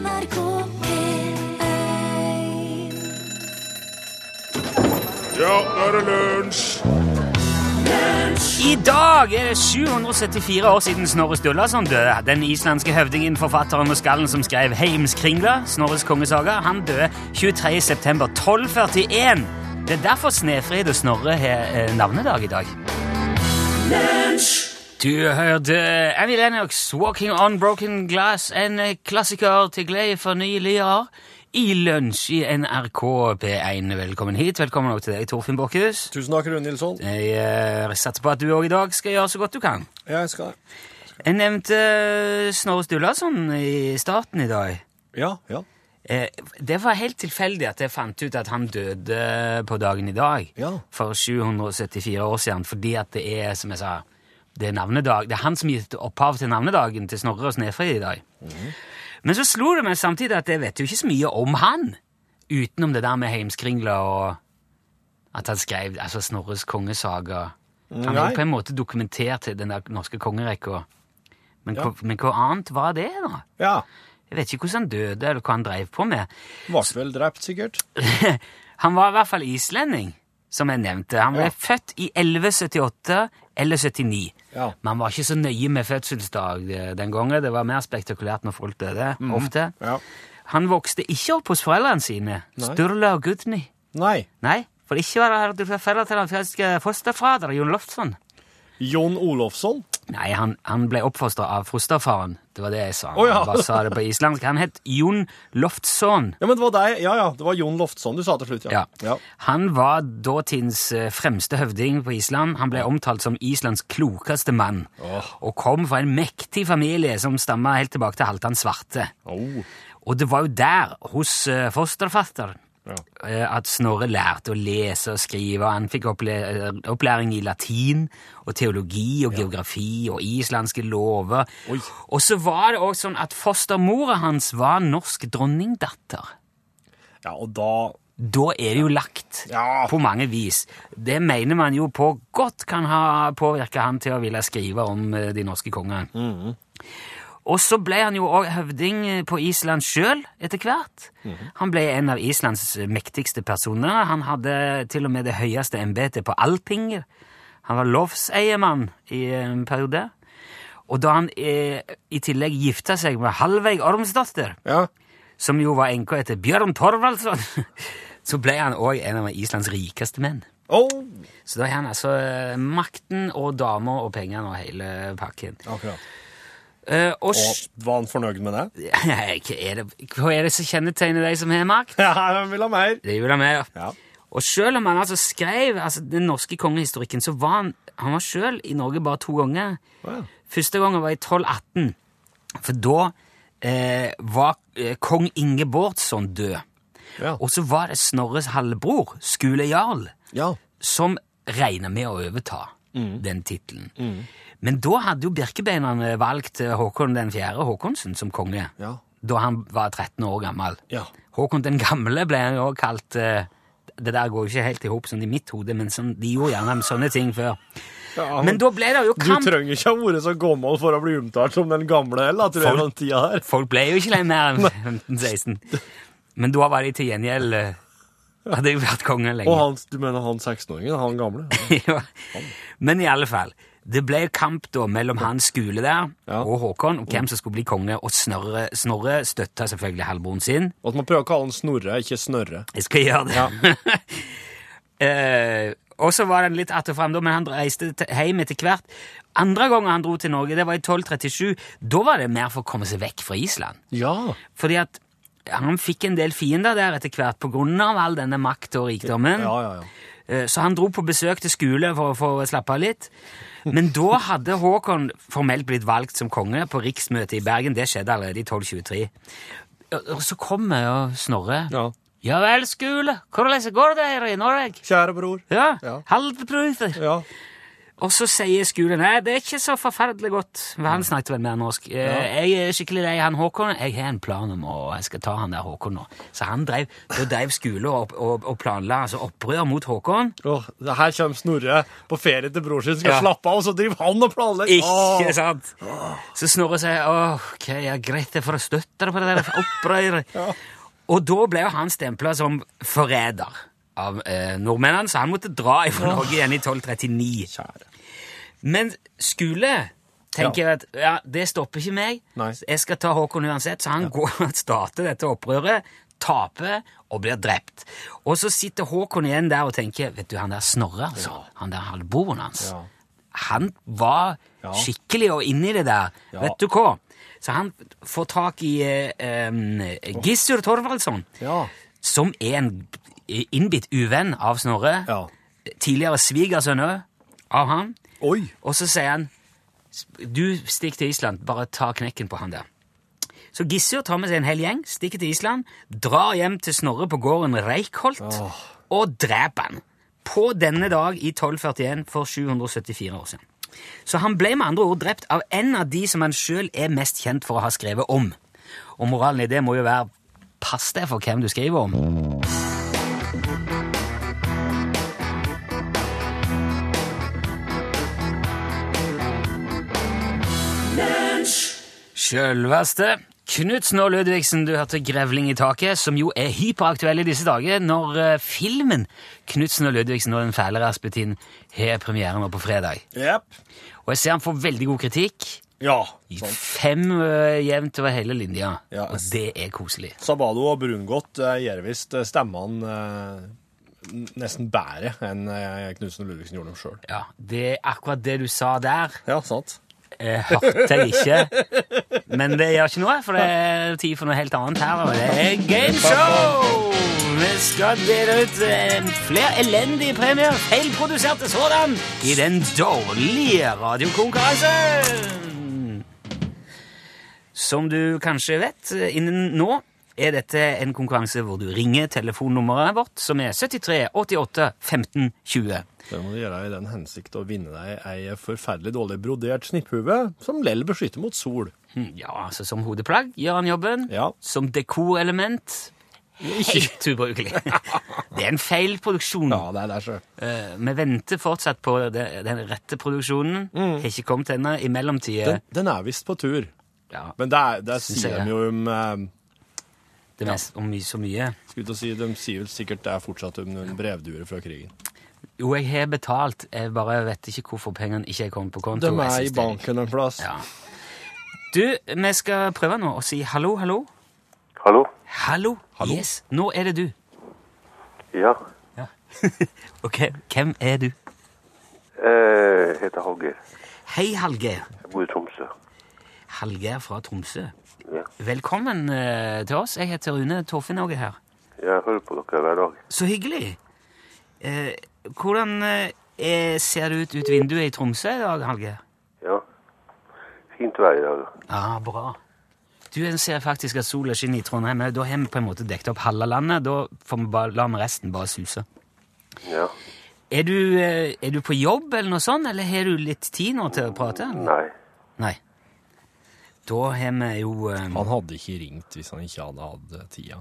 NRK P1 Ja, nå er det lunsj! I dag er det 774 år siden Snorre Sturlason døde. Den islandske høvdingen, forfatteren og skallen som skrev Heimskringla, Snorres kongesaga, han døde 23. september 1241. Det er derfor Snefrid og Snorre har eh, navnedag i dag. Du hørte Annie Lennox, 'Walking on Broken Glass', en eh, klassiker til glede for nye lyere. I lunsj i NRK P1. Velkommen hit. Velkommen også til deg, Torfinn Borchhus. Tusen takk, Rune Nilsson. Jeg uh, satser på at du òg i dag skal gjøre så godt du kan. Ja, jeg skal Jeg nevnte eh, Snorre Sturlason i starten i dag. Ja, ja. Det var helt tilfeldig at jeg fant ut at han døde på dagen i dag. Ja. For 774 år siden. Fordi at det er, som jeg sa, det er navnedag. Det er han som gitt opphav til navnedagen til Snorre og Snefrid i dag. Men så slo det meg samtidig at jeg vet jo ikke så mye om han. Utenom det der med heimskringla og at han skrev altså Snorres kongesaga. Han har på en måte dokumentert den der norske kongerekka. Men, Ja. men hva annet var det, da? Ja. Jeg vet ikke hvordan han døde, eller hva han drev på med. Ble vel drept, sikkert. han var i hvert fall islending, som jeg nevnte. Han ble Ja. født i 1178 eller 79. Ja. Men han var ikke så nøye med fødselsdag eh, den gangen. Det var mer spektakulært når folk døde, ofte. Ja. Han vokste ikke opp hos foreldrene sine, Nei. Sturla og Gudny. Nei. Nei, for ikke var det foreldre til den første fosterfader, Jon Loftsson. Jon Olofsson. Nei, han, han ble oppfostra av fosterfaren. Det var det jeg sa. Oh, ja. Han bare sa det på islandsk. Han het Jon Loftsson. Ja, men det var deg. Ja, ja. Det var Jon Loftsson du sa til slutt, ja. Ja. Han var dåtidens eh, fremste høvding på Island. Han ble omtalt som Islands klokeste mann, og kom fra en mektig familie som stamma helt tilbake til Halvdan Svarte. Oh. Og det var jo der, hos uh, fosterfatteren, Ja. eh, at Snorre lærte å lese og skrive. og Han fikk opplæring i latin og teologi og geografi og islandske lover. Oi. Og så var det også sånn at fostermora hans var norsk dronningdatter. Ja, og da Da er det jo lagt Ja. på mange vis. Det mener man jo på godt kan ha påvirka han til å ville skrive om eh, de norske kongene. Mhm. Og så ble han jo òg høvding eh, på Island sjøl etter hvert. Mhm. Han ble en av Islands mektigste personer. Han hadde til og med det høyeste embetet på Alpinger. Han var lovseiermann i en periode. Og da han eh, i tillegg gifta seg med Halveig Ormsdotter, Ja. som jo var enka etter Bjørn Torvaldsson, så ble han òg en av Islands rikeste menn. Oh. Så da er han altså eh, makten og damer og pengene og hele pakken. Akkurat. Eh, og Og var han fornøyd med det? Nei, hva er det, hva er det som kjennetegner de som har makt? Ja, han vil ha mer. Det vil ha mer. Ja. Og selv om han altså skrev altså, den norske kongehistorikken, så var han, han var selv i Norge bare to ganger. Wow. Første gangen var i 1218, for da eh, var eh, kong Ingebordsson død. Ja. Og så var det Snorres halvbror, Skule Jarl, Ja. som regna med å overta den tittelen. Men da hadde jo birkebeinerne valgt eh, Håkon den fjerde Håkonsen som konge, Ja. da han var 13 år gammel. Ja. Håkon den gamle ble han også kalt eh, Det der går jo ikke helt i hop sånn i mitt hode, men sånn, de gjorde gjerne sånne ting før. ja Men da ble det jo Du trenger ikke ha vært så gammel for å bli omtalt som den gamle heller, tror Folk- den tida her. Folk ble jo ikke mer enn 15-16. Men da var de til gjengjeld eh, Hadde jo vært konge lenge. Og han, du mener han 16-åringen? Han gamle? ja. Men i alle fall. Det ble kamp da mellom hans skole der Ja. og Håkon om hvem som skulle bli konge, og Snorre, Snorre støtta selvfølgelig halvbroren sin. Og at man prøver å kalle han Snorre, ikke Snørre. Jeg skal gjøre det. eh, og så var det litt att og fram, men han reiste hjem etter hvert. Andre gangen han dro til Norge, det var i 1237. Da var det mer for å komme seg vekk fra Island. Ja. Fordi at han fikk en del fiender der etter hvert på grunn av all denne makt og rikdommen. Ja, ja, ja. Eh, Så han dro på besøk til skole for, for å slappe av litt. Men da hadde Håkon formelt blitt valgt som konge på riksmøtet i Bergen. Det skjedde allerede i 1223. Og og så kommer jo Snorre. ja. Ja vel, skole. Hvordan går det her i Norge? Kjære bror. Ja, Ja. Halvbror. Ja. Og så sier Skule nei, det er ikke så forferdelig godt. Han snakket vel mer norsk. Eh, Jeg er skikkelig lei han Håkon. Jeg har en plan om å jeg skal ta han der Håkon nå. Så han drev, da drev Skule og, og, og planla altså opprør mot Håkon. Det her kommer Snorre på ferie til bror sin, skal Ja. slappe av, og så driver han og planlegger. Ikke oh. sant? Så Snorre sier åh, ok, ja, greit, jeg får støtte deg på det der opprøret. Og da ble jo han stempla som forræder av eh, nordmennene, så han måtte dra fra Norge igjen i 1239. Kjære. Men Skule tenker at ja, det stopper ikke meg. Nei. Jeg skal ta Håkon uansett, så han går og starter dette opprøret, taper og blir drept. Og så sitter Håkon igjen der og tenker vet du, han der Snorre, altså, han der halvbroren hans, Ja. han var Ja. skikkelig og inni det der. Ja. Vet du hva? Så han får tak i eh, Gissur Torvaldsson, Ja. som er en innbitt uvenn av Snorre. Ja. Tidligere svigersønn òg av han. Oi. Og så sier han du stikk til Island, bare ta knekken på han der. Så Gissur tar med seg en hel gjeng, stikker til Island, drar hjem til Snorre på gården Reikholt og dreper han. På denne dag i 1241 for 774 år siden. Så han ble med andre ord drept av en av de som han sjøl er mest kjent for å ha skrevet om. Og moralen i det må jo være pass deg for hvem du skriver om. Sjølveste Knut og Ludvigsen, du hørte 'Grevling i taket', som jo er hyperaktuell i disse dager når eh, filmen 'Knutsen og Ludvigsen og den fæle Rasputin' har premiere nå på fredag. Yep. Og jeg ser han får veldig god kritikk. Ja. Sånn. Fem uh, jevnt over hele linja. Ja, og det er koselig. Sabado og Brungot uh, gjør visst eh, stemmene uh, nesten bedre enn uh, Knutsen og Ludvigsen gjorde dem sjøl. Ja, det er akkurat det du sa der. Ja, sant. Eh, hørte jeg ikke. Men det gjør ikke noe, for det er tid for noe helt annet her. Og det er gameshow! Vi skal dele ut eh, flere elendige premier, feilproduserte sådan, i den dårlige radiokonkurransen. Som du kanskje vet, eh, innen nå er dette en konkurranse hvor du ringer telefonnummeret vårt, som er 73 88 15 20. Det må du gjøre i den hensikt å vinne deg ei forferdelig dårlig brodert snipphue som lell beskytter mot sol. Hm, Ja, altså som hodeplagg gjør han jobben. Ja. Som dekorelement helt ubrukelig. det er en feil produksjon. Ja, det er det selv. Uh, vi venter fortsatt på det, den rette produksjonen. Har ikke kommet ennå. I mellomtida Den, den er visst på tur. ja, Men det, det sier de jo om eh, det mest, om mye, så mye. Skulle til å si, De sier vel sikkert det er fortsatt om noen brevduer fra krigen. Jo, jeg har betalt, jeg bare vet ikke hvorfor pengene ikke er kommet på konto. De Jeg er i banken en plass. Ja. Du, vi skal prøve nå å si hallo, hallo. Hallo? Hallo. Hallo. Yes, nå er det du. Ja. ok, hvem er du? Jeg heter Hallgeir. Hei, Hallgeir. Jeg bor i Tromsø. Hallgeir fra Tromsø. Ja. Velkommen eh, til oss. Jeg heter Rune Torfinnåge her. Jeg hører på dere hver dag. Så hyggelig. Eh, hvordan eh, er, ser det ut ut vinduet i Tromsø i dag, Hallgeir? Ja. Fint vær i dag. Ja, bra. Du, ser faktisk at sola skinner i Trondheim. Da har vi på en måte dekket opp halve landet. Da får vi bare, la vi resten bare suse. Ja. Er du, eh, er du på jobb eller noe sånt, eller har du litt tid nå til å prate? Nei. Nei. Da har vi jo um, Han hadde ikke ringt hvis han ikke hadde hatt eh, tida.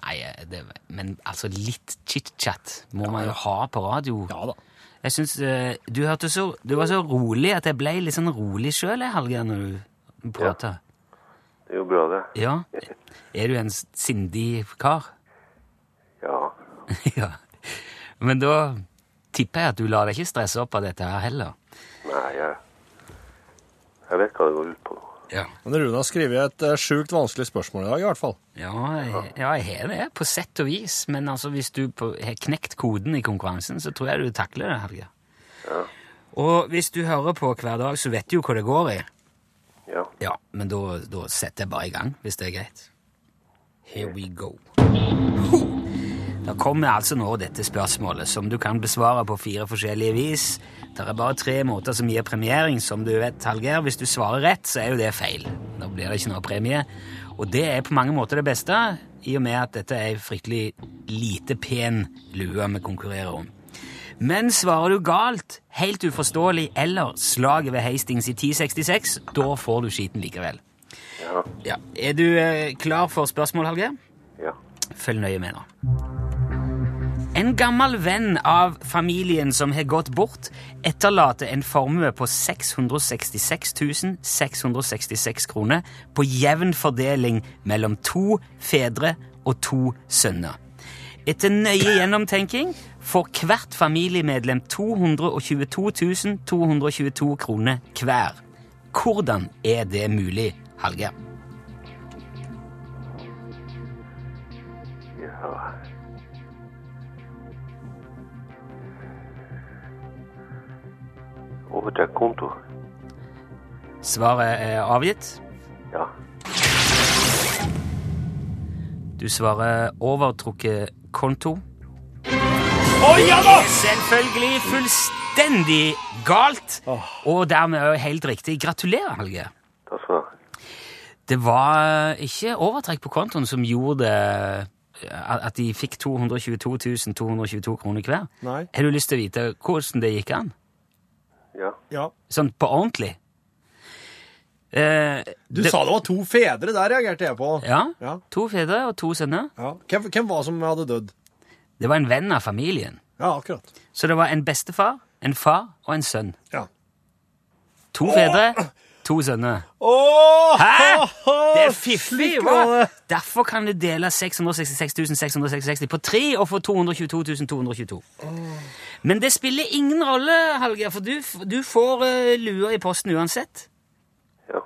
Nei, eh, det, men altså litt chit-chat må man jo ha på radio. Ja da. Jeg synes, uh, du, hørte så, du var så rolig at jeg ble litt sånn rolig sjøl, Hallgeir, når du prata. Det er jo bra, det. Ja. Er du en sindig kar? Ja. ja. Men da tipper jeg at du lar deg ikke stresse opp av dette her heller. Nei, jeg Jeg vet hva det går ut på. Ja. Men Rune har skrevet et uh, sjukt vanskelig spørsmål i dag, i hvert fall. Ja, jeg, ja, jeg har det, på sett og vis. Men altså, hvis du på, har knekt koden i konkurransen, så tror jeg du takler det, Helge. Ja. Og hvis du hører på hver dag, så vet du jo hva det går i. Ja. Ja, men da, da setter jeg bare i gang, hvis det er greit. Here we go. Da kommer altså nå dette spørsmålet, som du kan besvare på fire forskjellige vis. Det er bare tre måter som gir premiering, som du vet, Hallgeir. Hvis du svarer rett, så er jo det feil. Da blir det ikke noe premie. Og det er på mange måter det beste, i og med at dette er en fryktelig lite pen lue vi konkurrerer om. Men svarer du galt, helt uforståelig, eller slaget ved Hastings i 1066, da får du skiten likevel. Ja. Ja. Er du eh, klar for spørsmål, Hallgeir? Ja. Følg nøye med nå. En gammel venn av familien som har gått bort, etterlater en formue på 666 666 kroner på jevn fordeling mellom to fedre og to sønner. Etter nøye gjennomtenking får hvert familiemedlem 222 222 kroner hver. Hvordan er det mulig, Hallgeir? ja. Overtrekk konto. Svaret er avgitt. Ja. Du svarer overtrukket konto. Å ja da! Selvfølgelig fullstendig galt, og dermed òg helt riktig. Gratulerer, Helge. Takk skal du ha. Det var ikke overtrekk på kontoen som gjorde at at de fikk 222 222 kroner hver. Nei. Har du lyst til å vite hvordan det gikk an? Ja. Ja. Sånn på ordentlig? Eh, Du det, sa det var to fedre, der reagerte jeg på. Ja. Ja. To fedre og to sønner. Ja. Hvem, hvem var som hadde dødd? Det var en venn av familien. Ja, akkurat. Så det var en bestefar, en far og en sønn. Ja. To fedre, to sønner. Oh, Hæ? Det er fiffig! Hva? Derfor kan du dele 666 666 på tre og få 222 222. Men det spiller ingen rolle, Hallgeir, for du, du får uh, lua i posten uansett. Ja.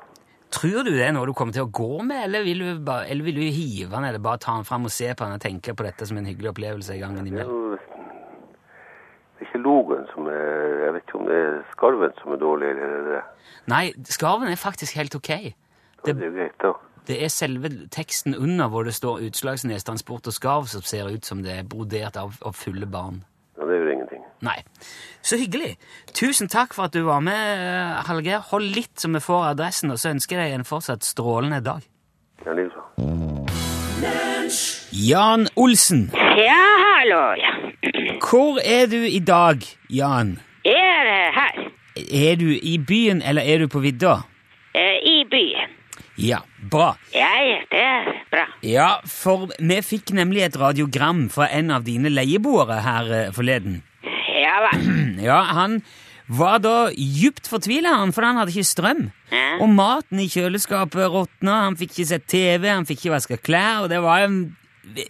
Tror du det er noe du kommer til å gå med, eller vil du, bare, eller vil du hive den, eller bare ta den fram og se på den og tenke på dette som en hyggelig opplevelse Det er imellom? Det er ikke logoen som er Jeg vet ikke om det er skarven som er dårlig, eller er det Nei, skarven er faktisk helt ok. Det er jo greit, da. Det er selve teksten under hvor det står Utslagsnes Transport og Skarv som ser ut som det er brodert av, av fulle barn. Ja, det gjør ingenting. Nei. Så hyggelig. Tusen takk for at du var med, eh, Hallgeir. Hold litt så vi får adressen, og så ønsker jeg deg en fortsatt strålende dag. Ja, liksom. Jan Olsen, Ja, hallo, ja. Hvor er du i dag, Jan? Jeg er her, Er du i byen, eller er du på vidda? eh, i byen. Ja, bra. Ja, det er bra. Ja, for vi fikk nemlig et radiogram fra en av dine leieboere her eh, forleden. Ja vel. Ja, han var da djupt fortvila, han, for han hadde ikke strøm. Ja. Og maten i kjøleskapet råtna, han fikk ikke sett TV, han fikk ikke vaska klær, og det var en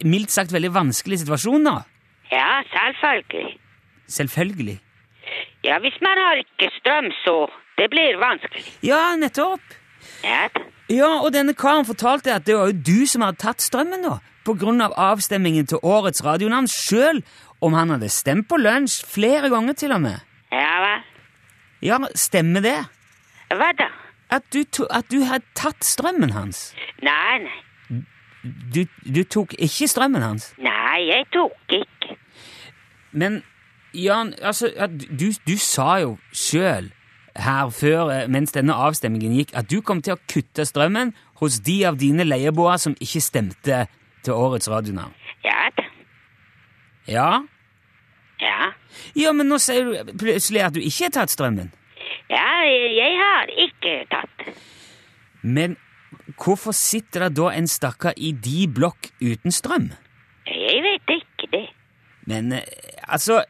mildt sagt veldig vanskelig situasjon da. Ja, selvfølgelig. Selvfølgelig. Ja, hvis man har ikke strøm, så det blir vanskelig. Ja, nettopp. Ja. Ja, og denne karen fortalte at det var jo du som hadde tatt strømmen da, på grunn av avstemmingen til årets radionavn, selv om han hadde stemt på lunsj flere ganger til og med. ja vel. Ja, stemmer det? Hva da? At du, at du hadde tatt strømmen hans? Nei, nei. Du, du tok ikke strømmen hans? Nei, jeg tok ikke. Men Jan, altså, du, du sa jo sjøl her før, eh, mens denne avstemmingen gikk, at du kom til å kutte strømmen hos de av dine leieboere som ikke stemte til årets radionavn. Ja, da. Ja? Ja. Ja, men nå sier du plutselig at du ikke har tatt strømmen. Ja, jeg har ikke tatt. Men hvorfor sitter det da en stakkar i de blokk uten strøm? Jeg vet ikke det. Men eh, altså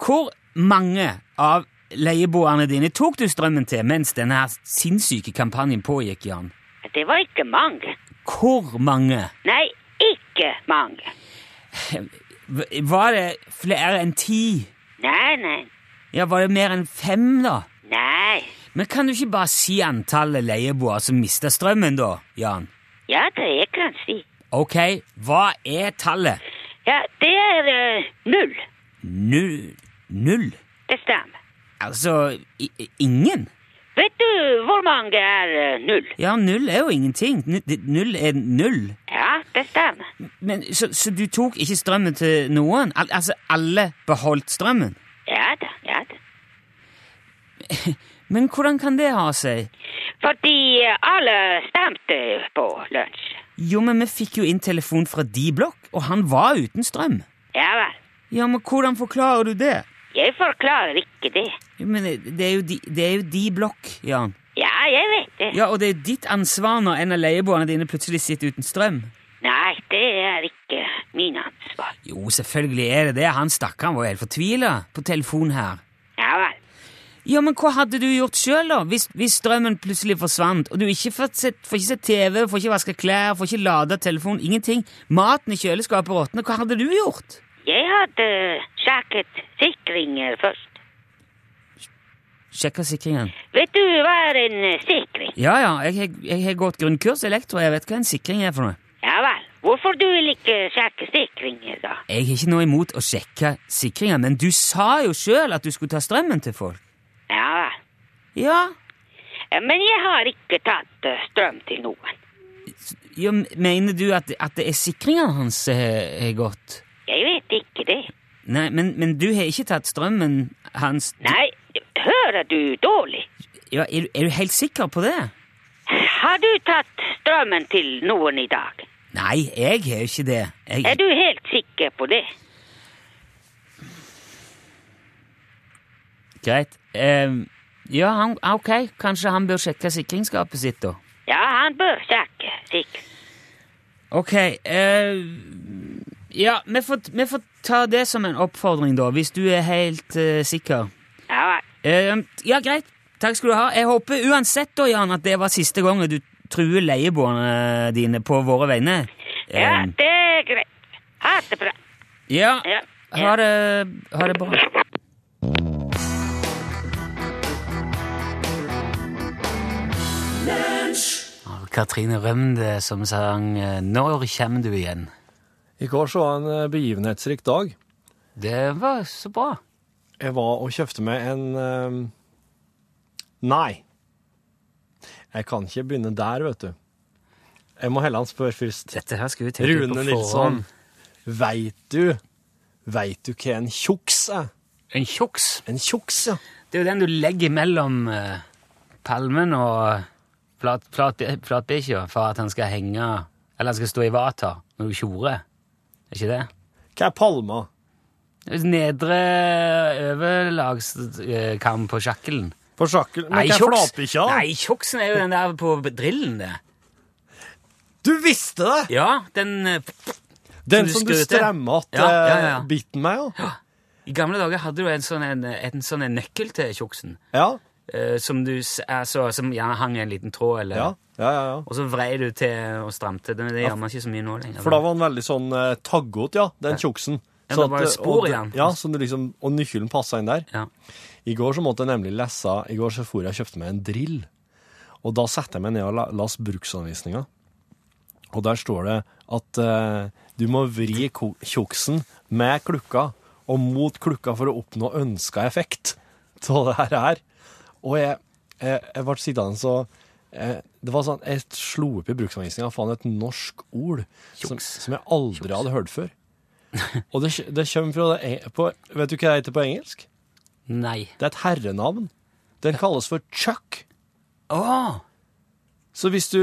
Hvor mange av leieboerne dine tok du strømmen til mens denne her sinnssyke kampanjen pågikk, Jan? Det var ikke mange. Hvor mange? Nei, ikke mange. Var det flere enn ti? Nei, nei. Ja, Var det mer enn fem, da? Men kan du ikke bare si antallet leieboere som mista strømmen, da, Jan? Ja, det jeg kan si. Ok, hva er tallet? Ja, det er uh, null. Null? Null? Det stemmer. Altså ingen? Vet du hvor mange er eh, null? Ja, null er jo ingenting. Null er null. Ja, det stemmer. Men, så, så du tok ikke strømmen til noen? Al altså, alle beholdt strømmen? Ja da, ja da. Men hvordan kan det ha seg? Fordi eh, alle stemte på lunsj. Jo, men vi fikk jo inn telefon fra de blokk, og han var uten strøm. Ja vel. Ja, men hvordan forklarer du det? Jeg forklarer ikke det. Jo, Men det er jo de, det er jo de blokk, Jan. Ja, jeg vet det. Ja, og det er ditt ansvar når en av leieboerne dine plutselig sitter uten strøm. Nei, det er ikke min ansvar. Jo, selvfølgelig er det det. Han stakkaren var helt fortvila på telefon her. Ja men hva hadde du gjort sjøl, da? Hvis, hvis strømmen plutselig forsvant, og du ikke får, sett, får ikke sett TV, får ikke vaske klær, får ikke lada telefonen, ingenting. Maten i kjøleskapet råtner. Hva hadde du gjort? Jeg hadde sjekket sikringer først. Sjekka sikringen. Vet du hva er en sikring? Ja, ja, jeg, har- gått grunnkurs elektro, jeg vet hva en sikring er for noe. Ja vel. Hvorfor du vil ikke sjekke sikringer, da? Jeg har ikke noe imot å sjekke sikringer, men du sa jo sjøl at du skulle ta strømmen til folk. Ja. Ja, Eh, Men jeg har ikke tatt eh, strøm til noen. ja mener du at, at det er sikringa hans har har gått? Jeg vet ikke det. Nei, men, men du har ikke tatt strømmen hans Nei, hører du dårlig? Ja, er, du- er du helt sikker på det? Har du tatt strømmen til noen i dag? Nei, jeg har ikke det. Er du helt sikker på det? Greit. Eh, ja, han, ok, kanskje han bør sjekke sikringsskapet sitt, da. Ja, han bør sjekke sikk. Ok, eh, ja, vi får, vi får ta det som en oppfordring, da, hvis du er helt eh, sikker. Ja. Eh, ja, greit. Takk skal du ha. Jeg håper uansett, da, Jan, at det var siste gangen du truer leieboerne dine på våre vegne. Ja, det er greit. Ha det bra. ja, Ja. ha det, ha det bra. Katrine Rømde som sang eh, 'Når kjem du igjen'. I går så var en eh, begivenhetsrik dag. Det var så bra. Jeg var og kjøpte meg en eh, Nei. Jeg kan ikke begynne der, vet du. Jeg må heller spørre først. Dette her skal vi tenke Rune på Nilsson, veit du Veit du hva en tjuks er? En tjuks. En tjuks, ja. Det er jo den du legger mellom palmen og flat, flat, flatbikkja for at han skal henge Eller han skal stå i vater når du tjorer. Er ikke det? Hva er palma? Nedre overlagskam på sjakkelen. På sjakkelen? Men hva er flatbikkja? Nei, tjuksen er jo den der på drillen, det. Du visste det! Ja, den eh, Den du som du skrøt til. stremma at Ja, ja, ja. biten med, ja. I gamle dager hadde du en sånn, en, en sånn en nøkkel til tjuksen. Ja, eh, som du s- altså, som gjerne hang i en liten tråd, eller ja, ja. ja, ja. Og så vrei du til og stramte. Det, det gjør man ikke så mye nå lenger. For da var den veldig sånn eh, taggete, ja, den tjuksen. Ja, Så det var jo spor og, i den. Ja, så liksom, og nøkkelen passa inn der. Ja. I går så måtte jeg nemlig lese I går så for jeg og kjøpte meg en drill. Og da satte jeg meg ned og la, las bruksanvisninga. Og der står det at eh, du må vri ko- tjukksen med klukka og mot klukka for å oppnå ønska effekt av det her. her. Og jeg, jeg, jeg ble sittende så eh, Det var sånn, Jeg slo opp i bruksanvisninga og fant et norsk ord som, som jeg aldri hadde hørt før. Og det, det kommer fra det på, Vet du hva det heter på engelsk? Nei. Det er et herrenavn. Den kalles for Chuck. Oh. Så hvis du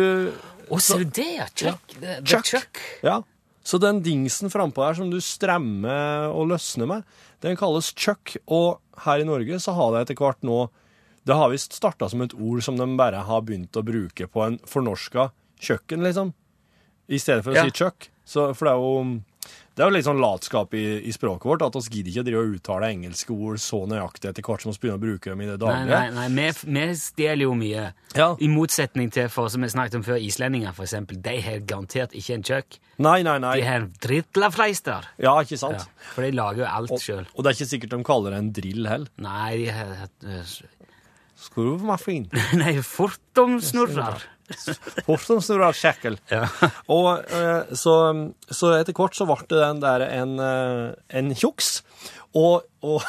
Å, ser du det, ja? Chuck. The, the Chuck. Chuck. Ja. Så den dingsen frampå her som du stremmer og løsner med, den kalles Chuck. Og her i Norge så har det etter hvert nå Det har visst starta som et ord som de bare har begynt å bruke på en fornorska kjøkken, liksom. I stedet for å Ja. si kjøkk. Så, for det er jo det er jo litt sånn latskap i, i språket vårt, at vi gidder ikke drive og uttale engelske ord så nøyaktig etter hvert som vi begynner å bruke dem i det daglige. nei, nei, vi, vi stjeler jo mye. Ja. I motsetning til for som vi snakket om før, islendinger, for eksempel. De har garantert ikke en kjøkk. Nei, nei, nei. De har drittlafleister. Ja, ikke sant? Ja, for de lager jo alt Og, og det er ikke sikkert de kaller det en drill heller. Nei, de har Skruvmaskin. Nei, fortomsnurrer. Horten snurrer kjekkel. Ja. Og eh, så, så etter hvert så ble det den der en, eh, en tjuks. Og, og,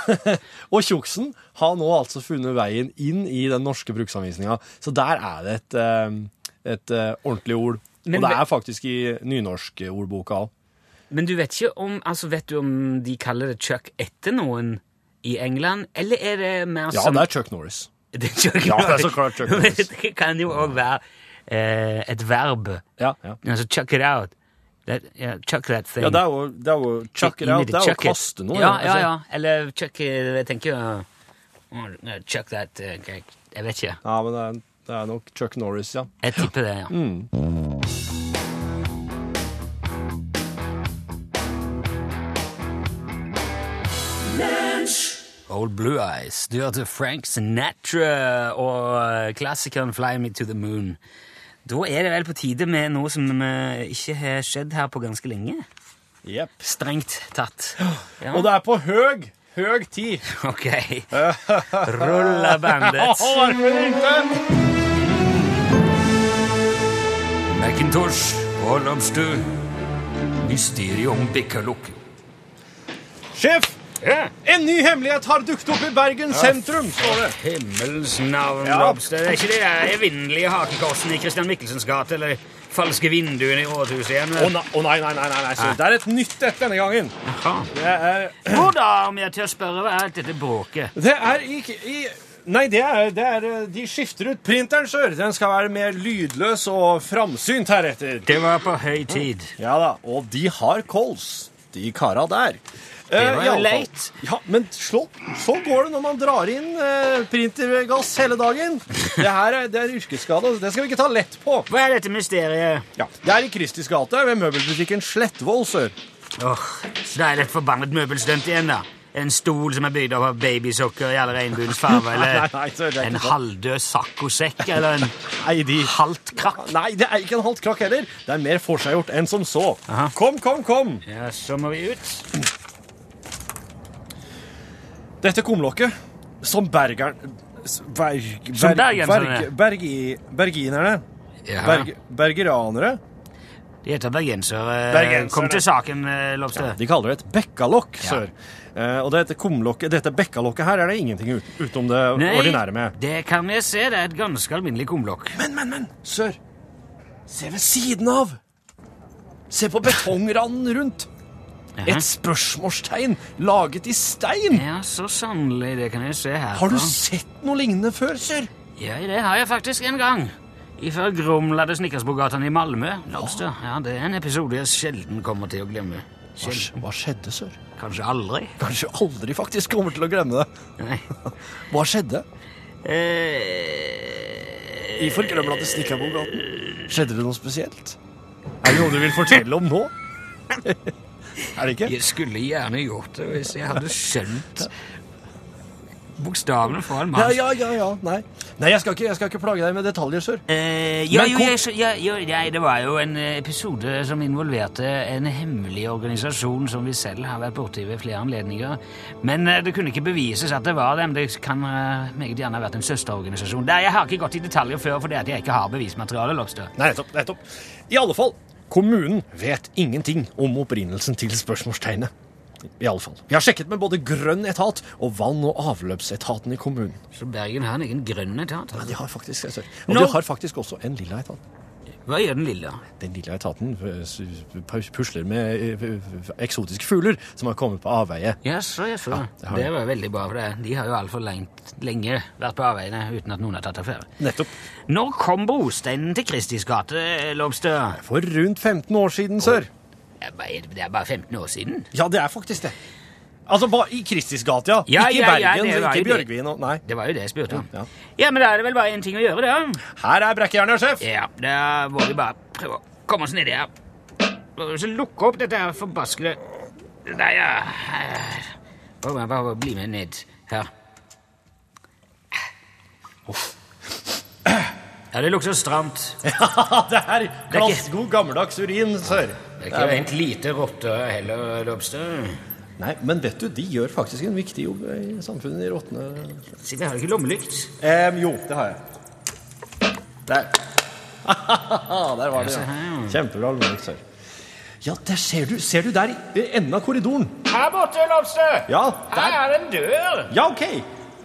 og tjuksen har nå altså funnet veien inn i den norske bruksanvisninga. Så der er det et, eh, et ordentlig ord. Men og det er faktisk i nynorskordboka òg. Men du vet ikke om altså vet du om de kaller det Chuck etter noen i England, eller er det mer Ja, som det er Chuck Norris. Det Ja, det er så klart Chuck Norris. det kan jo òg være eh, et verb. Ja, ja. Altså chuck it out. That, yeah, chuck that thing. Ja, det er jo, det er jo chuck it out. Det er jo chuck kaste noe. Ja, altså. ja, ja. Eller chuck Jeg tenker uh, Chuck that uh, jeg vet ikke. Ja, men det er, det er nok Chuck Norris, ja. Jeg tipper det, ja. Mm. Old Blue Eyes. Du hørte Frank Sinatra og eh, klassikeren Fly Me to the Moon. Da er det vel på tide med noe som ikke har skjedd her på ganske lenge. Yep. Strengt tatt. Ja. Og det er på høg, høg tid. Ok. Rulla bandet. Macintosh og Lobster. Mysteriet om Bekkalukk. Sjef! Ja. En ny hemmelighet har dukket opp i Bergen sentrum, står det. Himmels navn, Ja. Lobster. Det er ikke de der evinnelige hakekorsene i Christian Michelsens gate eller falske vinduene i rådhuset igjen? Å nei, oh, nei, nei, nei, nei, nei. så Det er et nytt et denne gangen. Det er, Hvor da, om jeg tør spørre, hva er alt dette bråket? det er ikke i Nei, det er, det er De skifter ut printeren, sør. Den skal være mer lydløs og framsynt heretter. Det var på høy tid. Ja da, og de har kols, de kara der. Det Eh, var jo leit. Ja, men så, så går det når man drar inn eh, printergass hele dagen. Det her er, det er yrkesskade, det skal vi ikke ta lett på. Hva er dette mysteriet? Ja, Det er i Kristis gate ved møbelbutikken Slettvoll sør. Åh, så det er et forbannet møbelstunt igjen, da. En stol som er bygd av babysokker i alle regnbuens farger, eller er en halvdød saccosekk, eller en Nei, de... halvt krakk. Nei, det er ikke en halvt krakk heller. Det er mer forseggjort enn som så. Aha. Kom, kom, kom. Ja, så må vi ut. Dette kumlokket, som bergeren... Berg... Berg, berg, berg, bergi, berginerne, berg, bergeranere, De heter bergensere. Bergenser, Kom til saken, eh, Ja, de kaller det et bekkalokk, Ja. Eh, og dette kumlokket, dette bekkalokket her er det ingenting ut, utenom det ordinære med. det kan jeg se. Det er et ganske alminnelig kumlokk. Men, men, men, sør. Se ved siden av. Se på betongranden rundt. Et spørsmålstegn laget i stein. Ja, så sannelig. Det kan jeg se her. Har du sett noe lignende før, sør? Ja, det har jeg faktisk en gang. Ifør Gromlade Snekkersbogatan i Malmö. Ja. Ja, det er en episode jeg sjelden kommer til å glemme. Hva, hva skjedde, sør? Kanskje aldri. Kanskje aldri faktisk kommer til å glemme det. Nei. Hva skjedde? Eh, I forgrømlete gaten. Skjedde det noe spesielt? Er det noe du vil fortelle om nå? er det ikke? jeg skulle gjerne gjort det hvis jeg hadde skjønt bokstavene foran en Ja, ja, ja, ja. Nei, Nei jeg, skal ikke, jeg skal ikke plage deg med detaljer, sør. Eh, ja, Men jo, jeg, jo, jeg, det var jo en eh, episode som involverte en hemmelig organisasjon som vi selv har vært borti ved flere anledninger. Men eh, det kunne ikke bevises at det var dem. Det kan eh, meget gjerne ha vært en søsterorganisasjon. Der, jeg har ikke gått i detaljer før fordi jeg ikke har bevismateriale. Lobster. Nei, nettopp. nettopp. I alle fall, kommunen vet ingenting om opprinnelsen til spørsmålstegnet. I alle fall. Vi har sjekket med både grønn etat og vann- og avløpsetaten i kommunen. Så Bergen har en egen grønn etat. Ja, altså. de har faktisk, jeg. Og Nå- de har faktisk også en lilla etat. Hva gjør den lille? Den lilla etaten eh, pusler med eh, eksotiske fugler som har kommet på avveie. Ja, så jeg så. det det, har var veldig bra, for det. de har jo altfor lenge vært på avveiene uten at noen har tatt affære. Nettopp. Når kom brosteinen til Kristis gate, Lobster? For rundt 15 år siden, sør. Det er bare 15 år siden. Ja, det er faktisk det. Altså, bare i Kristis gate, ja. Ja, ikke i ja, Bergen, ja, ikke i. Bjørgvin og Nei. Det var jo det jeg spurte om. Ja. Ja, men da er det vel bare én ting å gjøre, da. Her er brekkejernet, sjef. Ja, da må vi bare prøve å komme oss nedi her. Så lukke opp dette her forbaskede Nei, ja. Bare, bare bli med ned her. Ja, det lukter stramt. Ja, det er glassgod, gammeldags urin, sør. Det er ikke rent lite rotter heller, Lobster. Nei, men vet du, de gjør faktisk en viktig jobb i samfunnet, de rottene. Siden jeg har ikke lommelykt. Um, jo, det har jeg. Der. der var det, ja. Kjempebra, Lommelykt, sør. Ja, der ser du, ser du der i enden av korridoren. Her borte, Lobster! Ja, der. Her er det en dør! Ja, ok.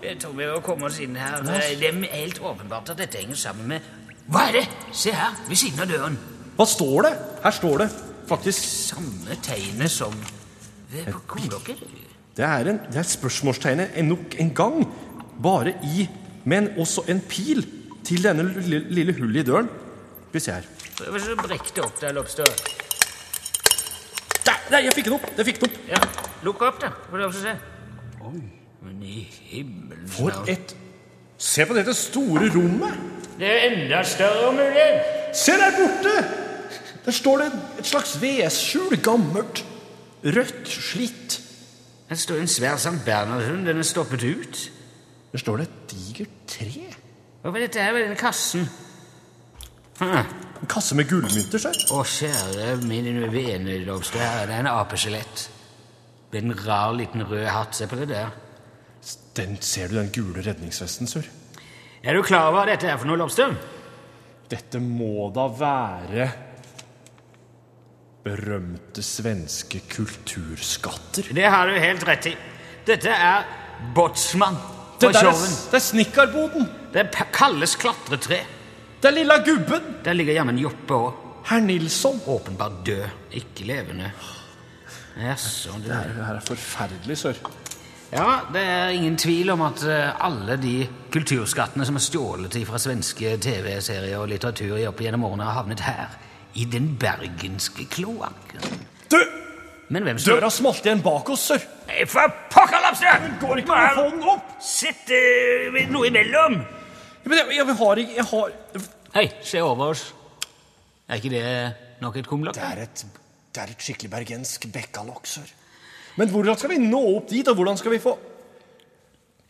Jeg tror vi må komme oss inn her. Det er helt åpenbart at dette henger sammen med Hva er det? Se her, ved siden av døren. Hva står det? Her står det faktisk Samme tegnet som ved kumlokket. Det er, en, det er spørsmålstegnet nok en gang, bare i Men også en pil til denne lille, lille hullet i døren. Skal vi se her. Prøv å brekke det opp der, Lobster. nei, jeg fikk den opp! Jeg fikk den opp. Ja, Lukk opp, da. Får du også se. Oi, men i himmelen For et Se på dette store rommet! Det er enda større om mulig. Se der borte! Der står det et slags vedskjul. Gammelt. Rødt. Slitt. Her står en svær Sankt Bernhardshund. Den er stoppet ut. Der står det et digert tre. Hva er dette her denne kassen? Hm. En kasse med gullmynter, sir. Å, kjære min vene, Lobster. Her er det en apeskjelett. Med en rar liten rød hatt. Se på det der. Den ser du, den gule redningsvesten, sør. Er du klar over hva dette er for noe, Lobster? Dette må da være berømte svenske kulturskatter. Det har du helt rett i. Dette er Botsmann Det på er, Tjorven. det er snekkerboden! Det er kalles klatretre. Det er lilla gubben! Der ligger jammen Joppe òg. Herr Nilsson. Åpenbart død, ikke levende. Jaså, det Det her er forferdelig, sør. Ja, det er ingen tvil om at eh, alle de kulturskattene som er stjålet fra svenske TV-serier og litteratur i opp gjennom årene, har havnet her. I den bergenske kloakken. Du! Men hvem står Døra smalt igjen bak oss, sør. Nei, For pokker, Lapstø! Går ikke an å få den opp! Sitt uh, noe imellom! Ja, Men jeg, jeg, har ikke Jeg har Hei, se over oss. Er ikke det nok et kumlokk? Det er et, det er et skikkelig bergensk bekkalokk, sør. Men hvordan skal vi nå opp dit, og hvordan skal vi få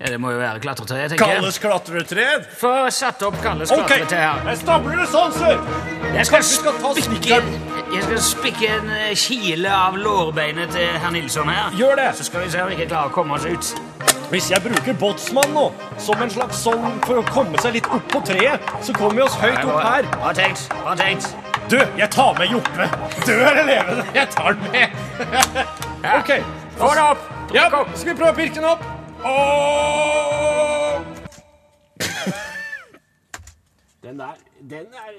Ja, det må jo være klatretreet, tenker jeg. Kalles klatretre? Få satt opp Kalles okay. klatretre her. jeg stabler det sånn, sør. Jeg skal, skal spikke, jeg skal spikke en eh, kile av lårbeinet til herr Nilsson her. Gjør det. Så skal vi se om vi ikke klarer å komme oss ut. Hvis jeg bruker båtsmann nå, som en slags sånn for å komme seg litt opp på treet, så kommer vi oss høyt opp her. Bra tenkt. Bra tenkt. Du, jeg tar med Joppe. Død eller levende, jeg tar den med. Ok. Få det opp. Ja, skal vi prøve å pirke den opp? Åh! Den der, den er